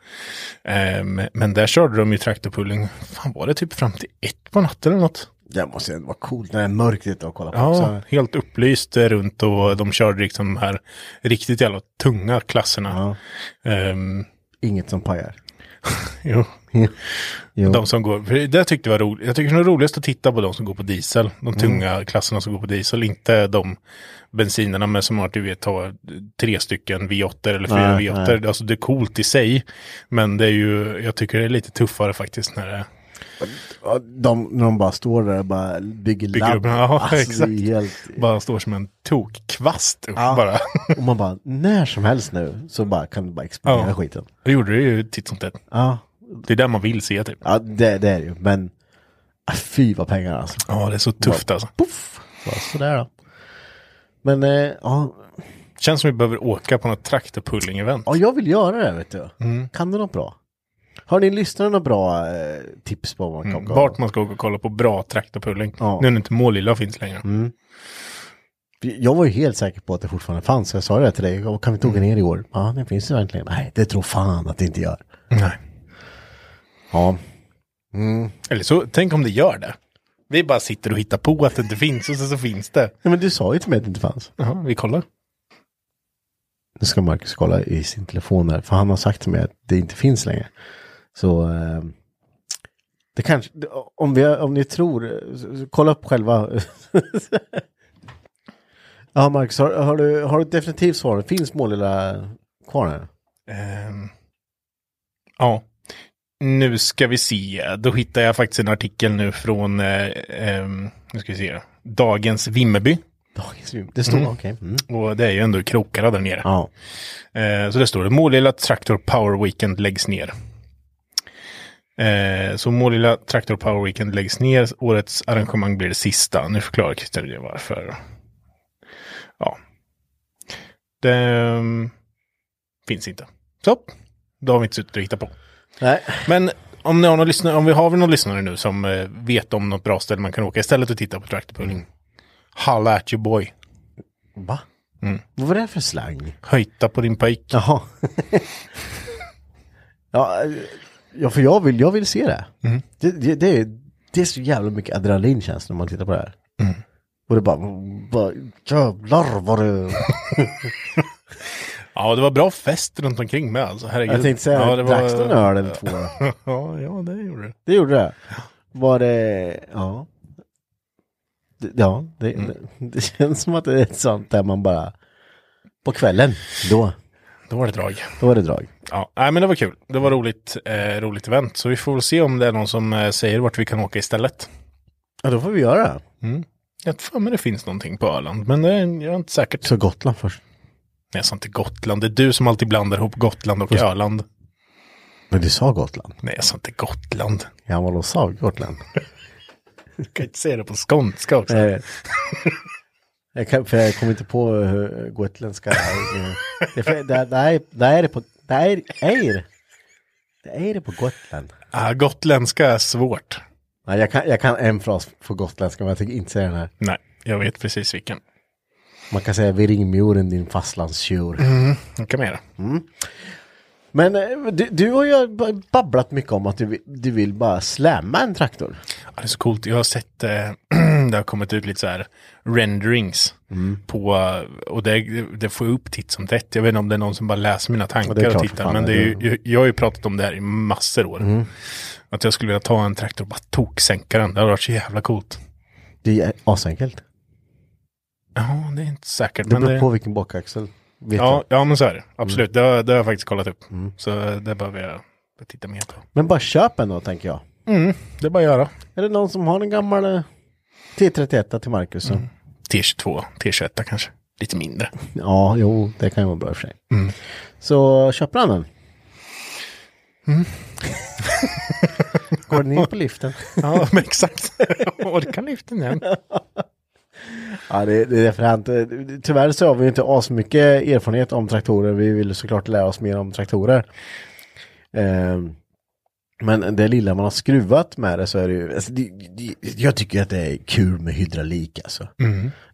Ehm, men där körde de ju traktorpulling, fan var det typ fram till ett på natten eller något? Det måste ju vara coolt när det är mörkt ute och kolla på. Ja, också. helt upplyst eh, runt och de körde liksom de här riktigt jävla tunga klasserna. Ehm, Inget som pajar. jo. De som går, för det tyckte jag var roligt. Jag tycker det är roligast att titta på de som går på diesel. De tunga klasserna som går på diesel. Inte de bensinerna med som har, du vet, har tre stycken V8 eller fyra Nej, V8. Alltså det är coolt i sig. Men det är ju, jag tycker det är lite tuffare faktiskt när det De, när de bara står där och bara bygger, Bygger labb. upp- ja, Alltså, exakt. Helt, Bara står som en tokkvast upp Ja. bara. och man bara, när som helst nu så bara kan du bara explodera Ja. skiten. Det gjorde det ju titt som tätt. Ja, Det är där man vill se typ. ja det, det är det ju. Men ah, fy vad pengar alltså. Ja, det är så tufft alltså. Puff! Bara sådär då. Men eh, ja, Känns som vi behöver åka på något traktorpulling-event. ja, jag vill göra det vet du. Mm. Kan du något bra? Har ni lyssnare några bra eh, tips på vad man kan Mm. Vart man ska åka och kolla på bra traktorpulling. Ja. Nu när inte Målilla finns längre. Mm. Jag var ju helt säker på att det fortfarande fanns. Jag sa det till dig, "Ja, kan vi inte åka ner i år? Ja, det finns det verkligen. Nej, det tror fan att det inte gör. Nej. Ja, mm. Eller så, tänk om det gör det. Vi bara sitter och hittar på att det inte finns och så, så finns det. Nej, men du sa ju till mig att det inte fanns. Jaha, vi kollar. Nu ska Marcus kolla i sin telefon här, för han har sagt till mig att det inte finns längre. Så eh, det kanske, om, vi, om ni tror, kolla upp själva. ja, Marcus, har, har, du, har du ett definitivt svar? Finns Målilla kvar? Ehm, ja. Nu ska vi se. Då hittar jag faktiskt en artikel nu från, eh, ehm, nu ska vi se, Dagens Vimmerby. Dagens Vim. Det står, okej. Mm. Och det är ju ändå krokarna där nere. Ja. Eh, så det står det, Målilla Traktor Power Weekend läggs ner. Eh, så Målilla Traktor Power Weekend läggs ner. Årets arrangemang blir det sista. Nu förklarar Christer det varför. Ja. Det mm, finns inte. Så, då har vi inte suttit och hittat på. Nej. Men om, ni har någon lyssnare, om vi har någon lyssnare nu som eh, vet om något bra ställe man kan åka istället och titta på traktorpulling. Holla at your boy. Va? Mm. Vad var det för slang? Höjta på din pojk. Jaha. ja, ja, för jag vill, jag vill se det. Mm. Det, det, det, är, det är så jävla mycket adrenalin känns när man tittar på det här. Mm. Och det bara, bara jävlar vad det... Ja, det var bra fest runt omkring med alltså. Herregud. Jag tänkte säga, ja, det det en öl eller två? ja, ja, det gjorde det. Det gjorde det. Var det, ja. Ja, det, Mm. det, det känns som att det är ett sånt där man bara, på kvällen, då, Då var det drag. då var det drag. Ja, nej, men det var kul. Det var roligt, eh, roligt event. Så vi får väl se om det är någon som eh, säger vart vi kan åka istället. Ja, då får vi göra det. Jag tror men det finns någonting på Öland, men det är, jag är inte säkert. Så Gotland först. Jag sa inte Gotland. Det är du som alltid blandar ihop Gotland och Öland. Men du sa Gotland. Nej, jag sa inte Gotland. Ja, vad sa Gotland? Du kan inte säga det på skånska också. Jag, kan, för jag kommer inte på hur gotländska är. Det är för- det- det är- det är det på... Det är, är, det är det på Gotland. Ah, gotländska är svårt. Nej, jag, kan, jag kan en fras på gotländska men jag tänker inte säga den här. Nej, jag vet precis vilken. Man kan säga vid ringmuren din fastlandstjur. Det kan man göra. Men eh, du, du har ju babblat mycket om att du, vill- du vill bara slämma en traktor. Ja, det är så coolt. Jag har sett, eh, det har kommit ut lite så här renderings på, eh, och det, det får jag upp titt som tätt. Jag vet inte om det är någon som bara läser mina tankar klart och tittar. Men det är ju, jag har ju pratat om det här i massor år. Att jag skulle vilja ta en traktor och bara toksänka den. Det hade varit så jävla coolt. Det är asenkelt. Ja, det är inte säkert. Det beror det, på vilken bakaxel. Vet ja, jag. ja, men så är det. Absolut. Det, har, det har jag faktiskt kollat upp. Så det behöver jag titta mer på. Men bara köp en då tänker jag. Det är bara att göra. Är det någon som har en gammal eh, T31 till Marcus? Så? T22, T21 kanske. Lite mindre. Ja, jo, det kan ju vara bra i och för sig. Så köper han den? Går den in på liften? Ja, men exakt. Orkar liften igen. Ja, det, det är fränt. Tyvärr så har vi inte asmycket erfarenhet om traktorer. Vi vill såklart lära oss mer om traktorer. Ehm, men det lilla man har skruvat med det så är det ju, alltså det, det, jag tycker att det är kul med hydraulik alltså.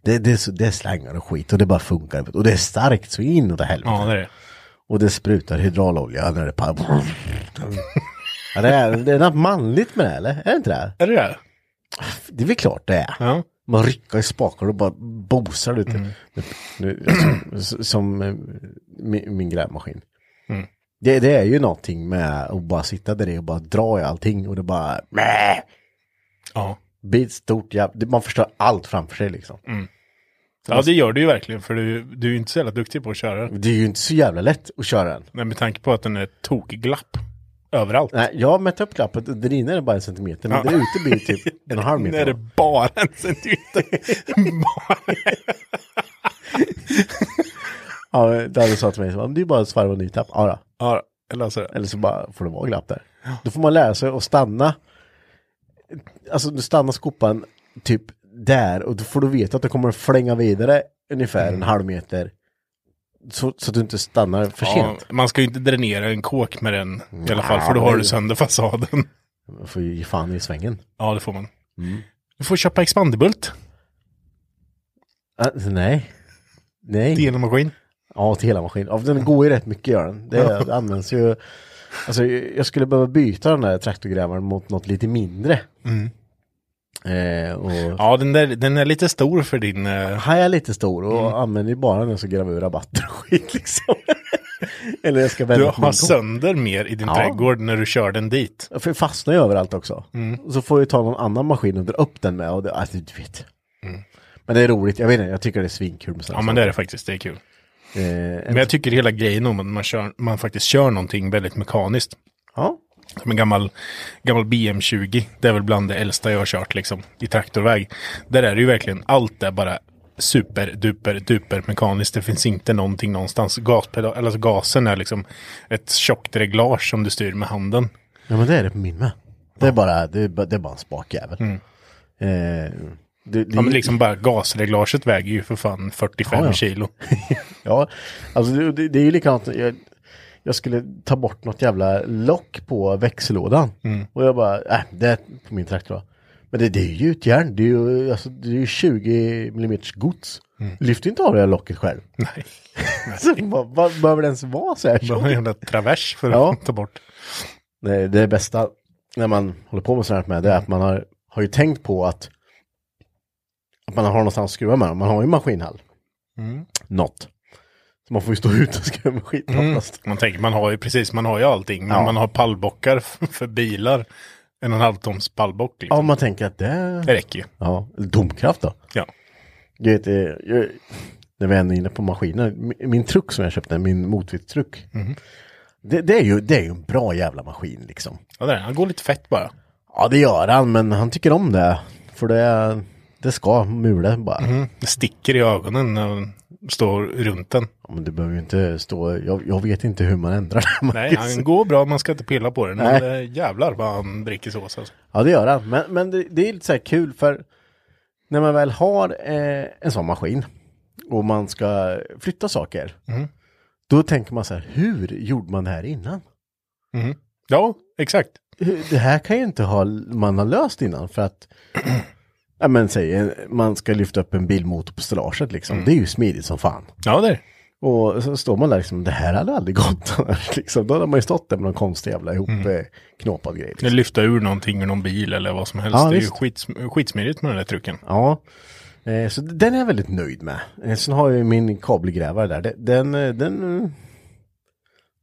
Det, det, är så, det är slangar och skit och det bara funkar. Och det är starkt så inåt helvete. Ja, det är det. Och det sprutar hydraulolja när det pa- ja, det, är, det är något manligt med det eller? Är det inte det? Är det det? Det är väl klart det är. Ja. Man rycker i spakar och bara bosar ut Mm. nu, som, som eh, min, min grävmaskin. Mm. Det, det är ju någonting med att bara sitta där och bara dra i allting och det bara Mäh! Ja. ett stort jävla, man förstör allt framför sig liksom. ja, det gör du ju verkligen. För du, du är ju inte så jävla duktig på att köra den. Det är ju inte så jävla lätt att köra den. Men med tanke på att den är tokglapp. Överallt. Nej, jag har mätt upp glappet. Där inne är det bara en centimeter. Men Ja. där ute blir det typ en och en halv meter. är det bara en centimeter. bara. Ja, det hade sa till mig, det är bara att svarva ny tapp. Ja, då. Ja, jag löser det. Eller så bara får det vara glapp där. Då får man lära sig att stanna. Alltså du stannar skopan typ där och då får du veta att det kommer att flänga vidare ungefär Mm. en halv meter. Så, så att du inte stannar för Ja, sent. man ska ju inte dränera en kåk med den i alla fall, Ja, för då har du sönder fasaden. Man får ju ge fan i svängen. Ja, det får man. Mm. Du får köpa expandibult, Äh, nej. Nej. delmaskin. Ja, till hela maskinen. Ja, den går ju rätt mycket gör den. Det, det används ju. Alltså jag skulle behöva byta den där traktorgrävaren mot något lite mindre. Eh, och Ja, den, där, den är lite stor för din... eh, här är jag lite stor och använder ju bara den så gräver rabatter och skit liksom. Eller jag ska Du har sönder mer i din Ja. trädgård när du kör den dit. För det fastnar ju överallt också. Så får jag ta någon annan maskin och dra upp den med. Och det, alltså, du vet. Men det är roligt, jag vet inte, jag tycker det är svinkul med Ja, men det är det faktiskt. Det är kul. Eh, Men jag tycker hela grejen om att man, kör, man faktiskt kör någonting väldigt mekaniskt. ja. Som en gammal, gammal BM20. Det är väl bland det äldsta jag har kört liksom i traktorväg. Där är det ju verkligen, allt är bara super duper duper mekaniskt. Det finns inte någonting någonstans. Gaspedal, alltså gasen är liksom ett tjockt reglage som du styr med handen. ja, men det är det på min med. Det är bara, det är, bara- det är bara en spakjävel. Eh, det, det, Mm. Ja, men liksom bara gasreglaget väger ju för fan 45 Ja, ja. kilo. Ja, alltså det, det, det är ju likadant. Jag, jag skulle ta bort något jävla lock på växellådan. Och jag bara, äh, det är på min traktor. då. Men det, det är ju ett järn. Det är ju, alltså, det är ju 20 mm gods. Lyfter inte av det här locket själv. Nej. Så, vad, vad behöver det ens vara så här? Har en jävla travers för att Ja. ta bort. Nej, det bästa när man håller på med sånt här med det är att man har, har ju tänkt på att, att man har någonstans att skruva med. Man har ju maskinhall. Något. Man får ju stå ute och med skiten oftast. Man tänker, man har ju precis, man har ju allting. Men Ja. man har pallbockar för bilar. En och en halv tons pallbock liksom. Ja, man tänker att det... Det räcker ju. Ja, domkraft då. Ja. Jag vet, eh, jag, när vi är inne på maskiner, min, min truck som jag köpte, min motviktstruck. Det, det, är ju, det är ju en bra jävla maskin liksom. ja det är, han går lite fett bara. Ja, det gör han, men han tycker om det. För det, det ska mula bara. Det sticker i ögonen står runt den. Ja, men du behöver ju inte stå, jag, jag vet inte hur man ändrar det. Nej, han går bra, man ska inte pilla på den. Nej. Men eh, jävlar vad han dricker sås alltså. Ja, det gör han. Men, men det, det är lite så här kul för när man väl har eh, en sån maskin och man ska flytta saker. Då tänker man så här, hur gjorde man det här innan? Ja, exakt. Det här kan ju inte ha, man ha löst innan för att Ja men säg, man ska lyfta upp en bilmotor på stellaget liksom. Det är ju smidigt som fan. Ja, det är. Och så står man där liksom, det här hade aldrig gått liksom. Då hade man ju stått där med någon konstig jävla ihop mm. knåpad grej. Liksom. lyfta ur någonting ur någon bil eller vad som helst. Ja, det är visst. ju skits, skitsmidigt med den där trucken. Ja, eh, så den är jag väldigt nöjd med. Eh, sen har jag ju min kabelgrävare där. Den, den, eh, den, eh,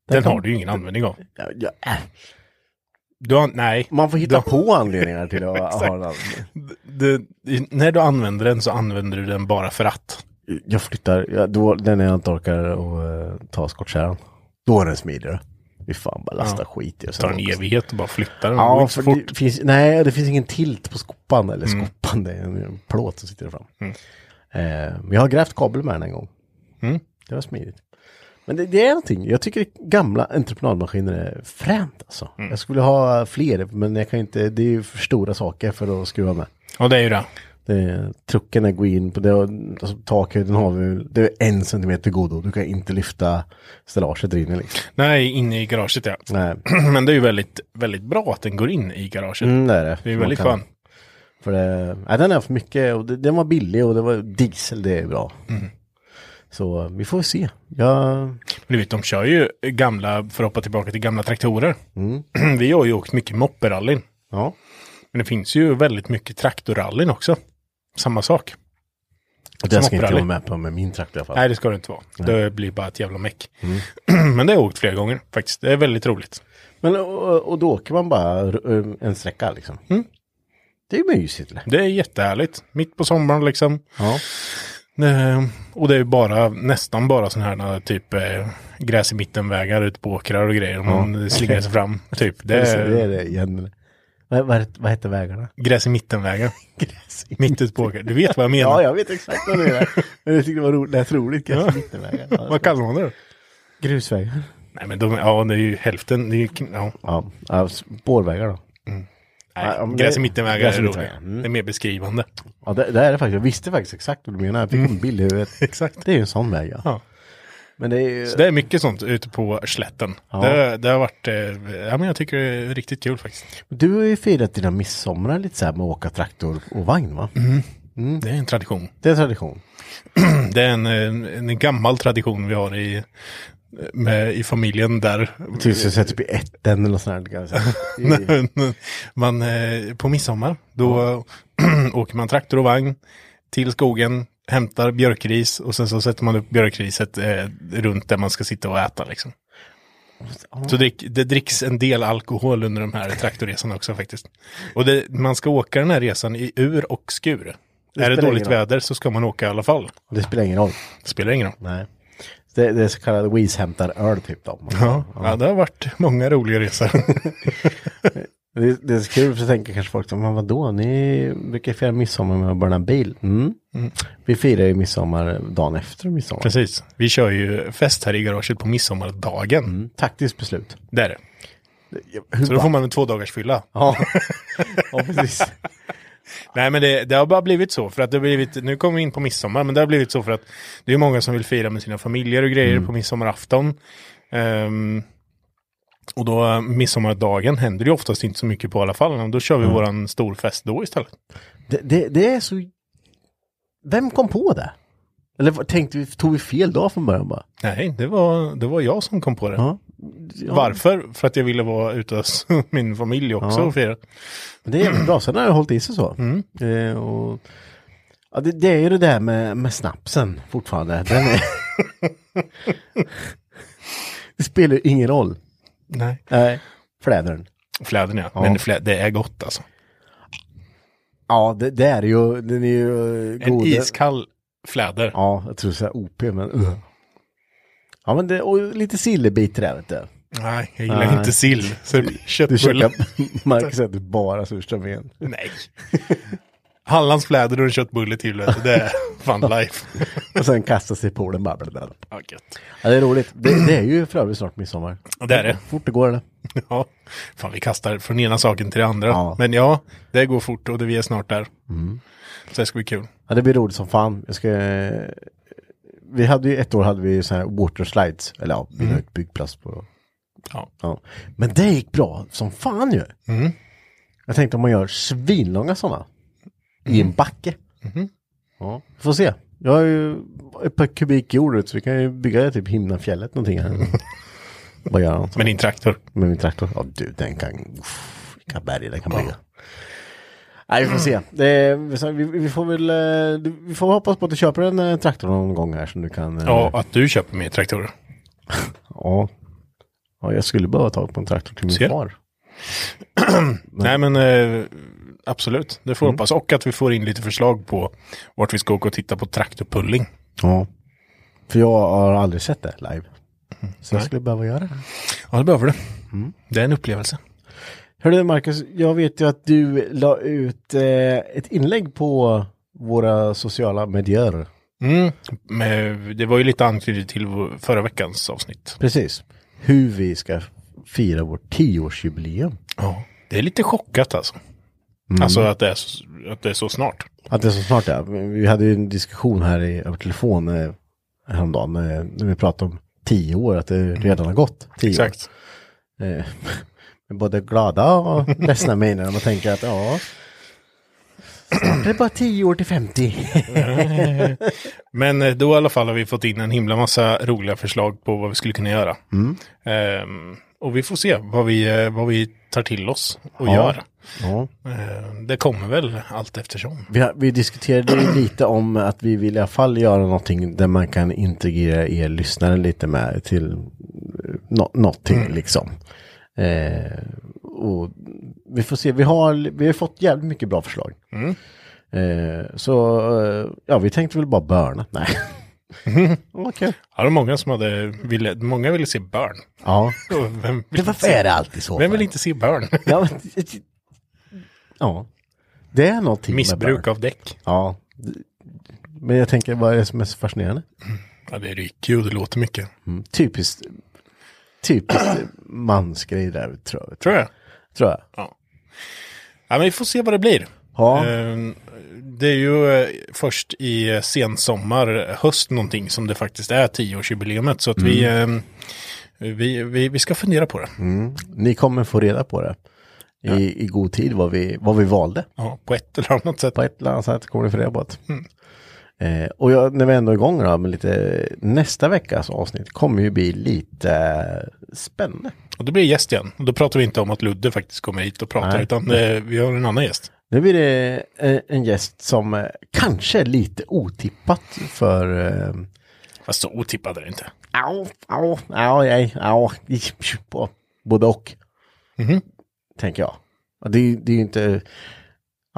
Den kan- har du ju ingen användning av. ja, ja, äh. Du har, nej. Man får hitta Du- på anledningar till att ha den. Du, när du använder den så använder du den bara för att. Jag flyttar, ja, då, den jag inte orkar att uh, ta skottkärran. Då är den smidigare. Vi fan bara lasta skit i och Det tar en evighet och bara flytta den. Ja, för fort. det finns, nej, det finns ingen tilt på skopan, eller Mm. skopan, det är en plåt som sitter där fram. Eh, men jag har grävt kabel med den en gång. Mm. Det var smidigt. Men det, det är någonting, jag tycker gamla entreprenadmaskiner är fränt alltså. Mm. Jag skulle ha fler, men jag kan inte, det är ju för stora saker för att skruva med. Ja, det är ju det. Det, trucken är gå in på det, och- alltså, takhöjden har vi, det är en centimeter god och du kan inte lyfta stellaget där inne liksom. Nej, inne i garaget ja. Nej, Men det är ju väldigt, väldigt bra att den går in i garaget. mm, det är det. Det är väldigt skönt. För det, nej, den har haft mycket och det, den var billig och det var diesel, det är bra. Mm. Så vi får se. Jag, Men Du vet, de kör ju gamla, för att hoppa tillbaka till gamla traktorer. Mm. Vi har ju åkt mycket mopperallyn. ja, Men det finns ju väldigt mycket traktorrallyn också. Samma sak. och det ska inte jag vara med på med min traktor i alla fall. Nej, det ska det inte vara. Det blir bara ett jävla meck. Men det har jag åkt flera gånger faktiskt. Det är väldigt roligt. Men och, och då åker man bara r- en sträcka liksom. Mm. Det är mysigt. Eller? Det är jättehärligt. Mitt på sommaren liksom. Ja. Eh, och det är ju bara, nästan bara sådana här typ eh, gräs i mitten-vägar ute på åkrar och grejer. Man slingar sig fram. Typ. Det Det är det, är det igen. Vad, vad, vad heter vägarna? gräs i mitten-vägar. Mitt ute på åkrar. Du vet vad jag menar. Ja, jag vet exakt vad det är. Men jag tyckte det var roligt, lät roligt. Ja. Ja. Mittenvägar. Ja, Vad kallar man det då? Grusvägar. Nej men de, ja det är ju hälften. Det är ju. Ja, ja, spårvägar då. Nej, Ja, men gräs i mittenvägar är roligt. Mm. Det är mer beskrivande. Ja, det, det är det faktiskt. Jag visste faktiskt exakt vad du menar. Jag fick en bild i huvudet. Exakt. Det är ju en sån väg, ja. Ja. Men det är ju... Så det är mycket sånt ute på slätten. Ja. Det, det har varit, eh, ja men jag tycker det är riktigt kul faktiskt. Du har ju firat dina midsommar lite så här med att åka traktor och vagn va? Mm. Det är en tradition. Det är tradition. Det är en, en, en gammal tradition vi har i, med, i familjen där. Tills jag sätter upp i etten eller något sånt säga. man, eh, på midsommar, då åker man traktor och vagn till skogen, hämtar björkris och sen så sätter man upp björkriset eh, runt där man ska sitta och äta liksom. Så det, det dricks en del alkohol under de här traktorresorna också faktiskt. Och det, man ska åka den här resan i ur och skur. Det är det dåligt väder så ska man åka i alla fall. Det spelar ingen roll. Det spelar ingen roll. Nej. Det, det är så kallade Weeze hämtar öl typ då. Ja, ja, det har varit många roliga resor. Det, det är så kul för så tänker kanske folk, men vadå, ni brukar fira midsommar med att bränna bil. Mm. Vi firar ju midsommar dagen efter midsommar. Precis. Vi kör ju fest här i garaget på midsommardagen. Mm. Taktiskt beslut. Det är det. Hur Så då får man en två dagars fylla. Ja. ja, precis. Nej men det, det har bara blivit så för att det har blivit, nu kommer vi in på midsommar, men det har blivit så för att det är många som vill fira med sina familjer och grejer på midsommarafton. Ehm, och då midsommardagen händer det ju oftast inte så mycket på alla fall. Då kör vi våran storfest då istället. Det, det, det är så... Vem kom på det? Eller tänkte vi, tog vi fel dag från början bara? Nej, det var, det var jag som kom på det. Ja. Ja, Varför? För att jag ville vara ute hos min familj också Ja. och fira. men Det är jävligt bra, sen har jag hållit i sig så. Mm. Eh, och, ja, det, det är ju det där med, med snapsen fortfarande. Den är... det spelar ju ingen roll. Nej. Nej, flädern. Flädern ja. Ja. Men flä, det är gott alltså. Ja, det, det är ju, den är ju eh, En god. iskall fläder. Ja, jag tror så här OP, men uh. Ja, men det, och lite sillebit där, vet du. Nej, jag gillar Nej. inte sill. Så det blir Du köttbullar. Marcus äter bara surströmming. Nej. Hallandsfläder och en köttbulle till. vet du. Det är fun life. Och sen kastar sig på den bara. Ja, gött. Ja, det är roligt. Det, det är ju för övrigt snart midsommar. Och det är det. Fort det går eller? Ja. Fan, vi kastar från ena saken till det andra. Ja. Men ja, det går fort och det, vi är snart där. Så det ska bli kul. Ja, det blir roligt som fan. Jag ska... Vi hade ju ett år hade vi så här water slides. Eller ja, vi har ett byggplats på... Ja. Ja. Men det gick bra som fan ju. Mm. Jag tänkte om man gör svinlånga sådana. I en backe. Ja, vi får se. Jag har ju ett par kubik jord så vi kan ju bygga typ Himnafjället någonting här. Vad gör han? Med din traktor. Med min traktor? Ja du, den kan... Vilka berg den kan bygga. Nej, vi får se. Det, vi, vi får väl... eh, du- Vi får hoppas på att du köper en eh, traktor någon gång här som du kan... eh, Ja, att du köper mer traktorer. ja. Ja, jag skulle behöva ta på en traktor till min Ser. far. Nej men absolut, det får Mm. hoppas. Och att vi får in lite förslag på vart vi ska åka och titta på traktorpulling. Ja. För jag har aldrig sett det live. Så jag Nej. skulle behöva göra det. Ja, det behöver det. Mm. Det är en upplevelse. Hörru Marcus, jag vet ju att du la ut eh, ett inlägg på våra sociala medier. Mm. Men det var ju lite anknutet till förra veckans avsnitt. Precis. Hur vi ska fira vårt tioårsjubileum. Ja. Det är lite chockat alltså. Mm. Alltså att det, är så, att det är så snart. Att det är så snart är. Vi hade ju en diskussion här i, över telefon eh, häromdagen eh, när vi pratade om tio år, att det redan har gått tio Exakt. år. Eh, med både glada och ledsna miner när man tänker att ja, snart är det bara tio år till 50. Men eh, då i alla fall har vi fått in en himla massa roliga förslag på vad vi skulle kunna göra. Mm. Ehm, och vi får se vad vi, eh, vad vi tar till oss och Ja. gör. Ja. Ehm, det kommer väl allt eftersom. Vi, har- vi diskuterade lite om att vi vill i alla fall göra någonting där man kan integrera er lyssnare lite med till eh, nå- någonting liksom. Eh, och vi får se, vi har, vi har fått jävligt mycket bra förslag. Eh, så eh, ja, vi tänkte väl bara börna. Nej. Okej. Ja, det var många som hade, ville, många ville se Burn. Ja. Vem inte varför se, är det alltid så? vem vill inte se Burn? Ja, men, ja. Det är någonting Missbruk av däck. Ja. Men jag tänker, vad är det som är så fascinerande? Ja, det rycker ju och det låter mycket. Mm. Typiskt, typiskt mansgrej där, tror jag. Tror jag. Tror jag. Ja. ja, men vi får se vad det blir. Ja. Eh, Det är ju eh, först i eh, sensommar, höst någonting som det faktiskt är tioårsjubileumet. Så att vi, eh, vi, vi, vi ska fundera på det. Mm. Ni kommer få reda på det i, i god tid vad vi, vad vi valde. Ja, på ett eller annat sätt. På ett eller annat sätt kommer ni få reda på det. Eh, och jag, när vi ändå är igång då, med lite, nästa veckas avsnitt kommer ju bli lite spännande. Och då blir det gäst igen. Och då pratar vi inte om att Ludde faktiskt kommer hit och pratar, Nej. utan eh, vi har en annan gäst. Nu blir det eh, en gäst som eh, kanske är lite otippat för eh, Fast så otippad är det inte. Au, au, au, nej, au, på både och. Mhm. Tänker jag. Det, det är ju inte,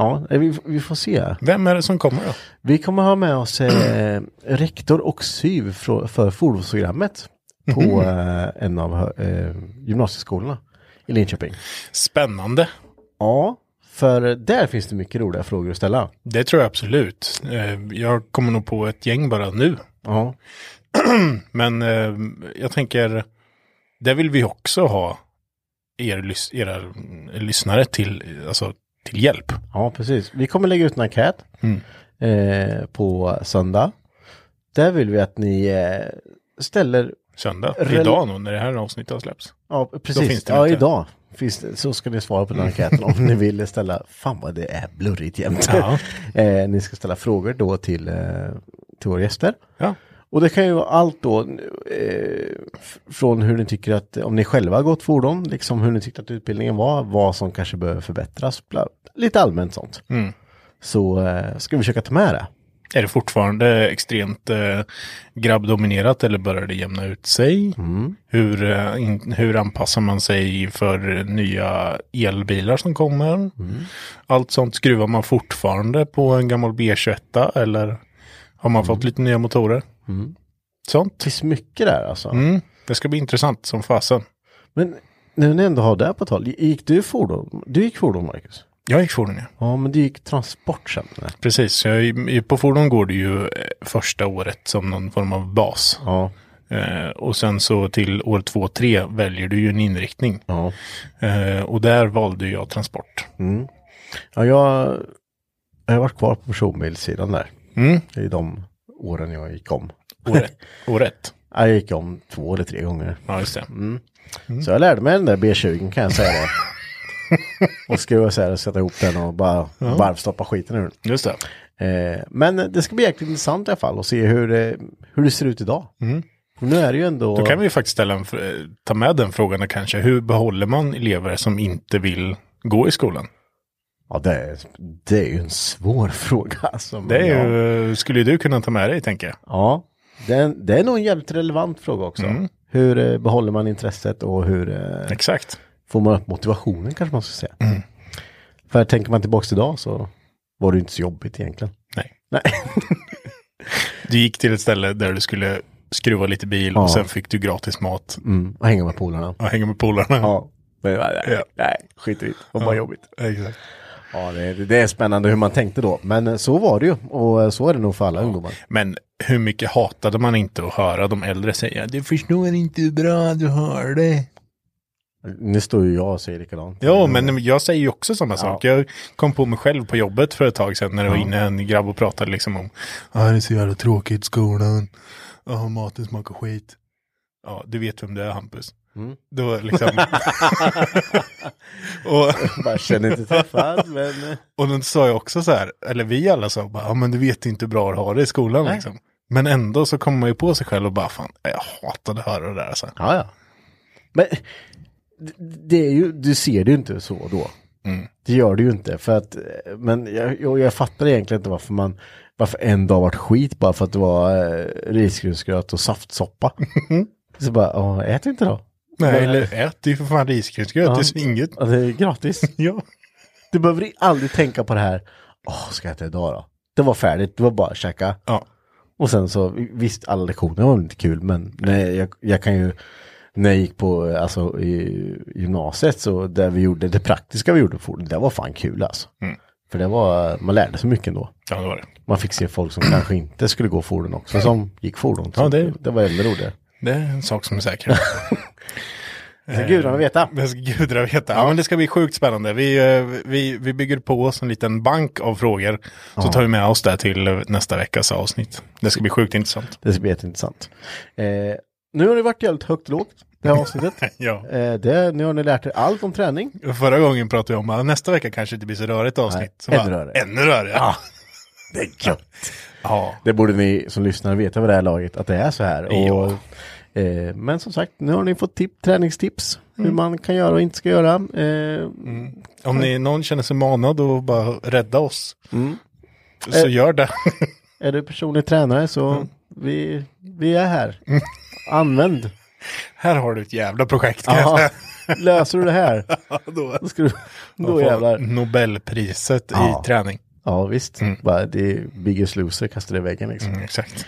ja, vi, vi får se. Vem är det som kommer då? Vi kommer ha med oss eh, rektor och SYV för, för fordonsprogrammet på eh, en av eh, gymnasieskolorna i Linköping. Spännande. Ja, för där finns det mycket roliga frågor att ställa. Det tror jag absolut. Eh, Jag kommer nog på ett gäng bara nu. Ja, Men eh, jag tänker, där vill vi också ha er, era mm, lyssnare till, alltså, till hjälp. ja precis. Vi kommer lägga ut en enkät Mm. eh, på söndag. Där vill vi att ni eh, ställer Söndag, idag nog när det här avsnittet har släppts. Ja, precis. ja, inte. idag det, så ska ni svara på den enkäten om ni vill ställa, fan vad det är blurrigt jämt. Ja. eh, ni ska ställa frågor då till, eh, till våra gäster. Ja. Och det kan ju vara allt då eh, från hur ni tycker att, om ni själva har gått fordon, liksom hur ni tyckte att utbildningen var, vad som kanske behöver förbättras, bla, lite allmänt sånt. Mm. Så eh, ska vi försöka ta med det. Är det fortfarande extremt eh, grabbdominerat eller börjar det jämna ut sig? Hur, eh, in, hur anpassar man sig för nya elbilar som kommer? Allt sånt skruvar man fortfarande på en gammal B21 eller har man fått lite nya motorer? Sånt. Det finns mycket där alltså. Mm. Det ska bli intressant som fasen. Men när ni ändå har det på tal, gick du fordon? Du gick fordon Marcus? Jag gick fordon ja. Ja, men du gick transport sen. eller? Precis, jag, på fordon går det ju eh, första året som någon form av bas. Ja, Eh, och sen så till år två, tre väljer du ju en inriktning. ja. Eh, och där valde jag transport. Mm. Ja, jag, jag har varit kvar på personbilssidan där. Mm. I de åren jag gick om. Ett. Ja, Jag gick om två eller tre gånger. Ja, just det. Så jag lärde mig den där B20 kan jag säga det. och skruva isär och sätta ihop den och bara varvstoppa skiten ur den. Just det. Eh, men det ska bli jäkligt intressant i alla fall att se hur det, hur det ser ut idag. För Nu är det ju ändå... Då kan vi ju faktiskt ställa en, fr- ta med den frågan kanske. Hur behåller man elever som inte vill gå i skolan? Ja, det är, det är ju en svår fråga. Alltså, Det är ja. ju, skulle du kunna ta med dig tänker jag. Ja, det är, det är nog en jävligt relevant fråga också. Mm. Hur eh, behåller man intresset och hur eh, Exakt. får man upp motivationen kanske man ska säga. Mm. För tänker man tillbaks idag så var det inte så jobbigt egentligen. Nej. Nej. Du gick till ett ställe där du skulle skruva lite bil Ja. och sen fick du gratis mat Mm, och hänga med polarna. och hänga med polarna. Ja. Men, nej, Ja. nej, skit i det. Det var bara jobbigt. Exakt. Ja, det, det är spännande hur man tänkte då. Men eh, så var det ju. Och eh, så är det nog för alla ungdomar. Men hur mycket hatade man inte att höra de äldre säga du förstår inte hur bra du har det. Nu står ju jag och säger likadant. Ja, men jag säger ju också samma sak. Jag kom på mig själv på jobbet för ett tag sedan när det var inne en grabb och pratade liksom om Ja, det är så jävla tråkigt i skolan. Ja, maten smakar skit. Ja, du vet vem det är Hampus. Mm. Då liksom. och, Bara känner inte träffad, men... och då sa jag också så här, eller vi alla sa bara, ja men du vet inte hur bra du har det i skolan Nej. liksom. Men ändå så kommer man ju på sig själv och bara, fan, jag hatade att höra det där alltså. Ja, ja. Men det- är ju, du ser det ju inte så då. Mm. Det gör det ju inte. För att, men jag, jag, jag fattar egentligen inte varför man, varför en dag vart skit bara för att det var eh, risgrynsgröt och saftsoppa. så bara, ät inte då. Nej, Men- eller ät ju för fan risgrynsgröt, Ja. det är svinget. Ja, det är gratis. Ja. Du behöver aldrig tänka på det här. åh, ska jag äta idag då? Det var färdigt, det var bara att käka. Ja. Och sen så, visst alla lektioner var inte kul men nej, jag, jag kan ju när jag gick på alltså, i gymnasiet så där vi gjorde det praktiska vi gjorde på det var fan kul alltså. Mm. För det var, man lärde sig mycket ändå. Ja, det var det. Man fick se folk som kanske inte skulle gå fordon också, som gick fordon. Så Ja, det- det var ännu roligare. Det är en sak som är säker. Det ska gudarna veta. Det ska gudarna veta. Ja, men det ska bli sjukt spännande. Vi, eh, vi, vi bygger på oss en liten bank av frågor. Så tar vi med oss det till eh, nästa veckas avsnitt. Det ska bli sjukt intressant. Det ska bli jätteintressant. Eh, nu har det varit jävligt högt och lågt, det här avsnittet. Ja. eh, det, nu har ni lärt er allt om träning. Förra gången pratade vi om att nästa vecka kanske inte blir så rörigt avsnitt. Nej, Så ännu rörigare. Ännu rörigare. Ja. Det är gött. ja. Det borde ni som lyssnar veta vid det här laget, att det är så här. Ja. Och, eh, men som sagt, nu har ni fått tip, träningstips. Hur man kan göra och inte ska göra. Eh, Om ni, någon känner sig manad och bara rädda oss. Mm. Så Eh. gör det. Är du personlig tränare så vi, vi är här. Använd. Här har du ett jävla projekt. säga. löser du det här, Då, då ska du, då jävlar. Nobelpriset Ja. i träning. Ja visst, bara det är biggest loser, kastar det i väggen liksom. Mm, exakt.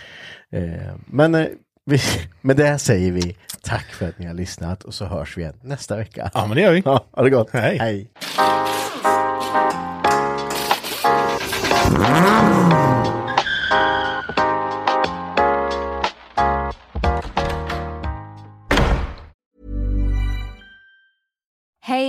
Eh, men eh, vi, med det säger vi tack för att ni har lyssnat och så hörs vi igen nästa vecka. Ja, men det gör vi. Ja, ha det gott. Hej. Hej.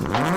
Mm-hmm.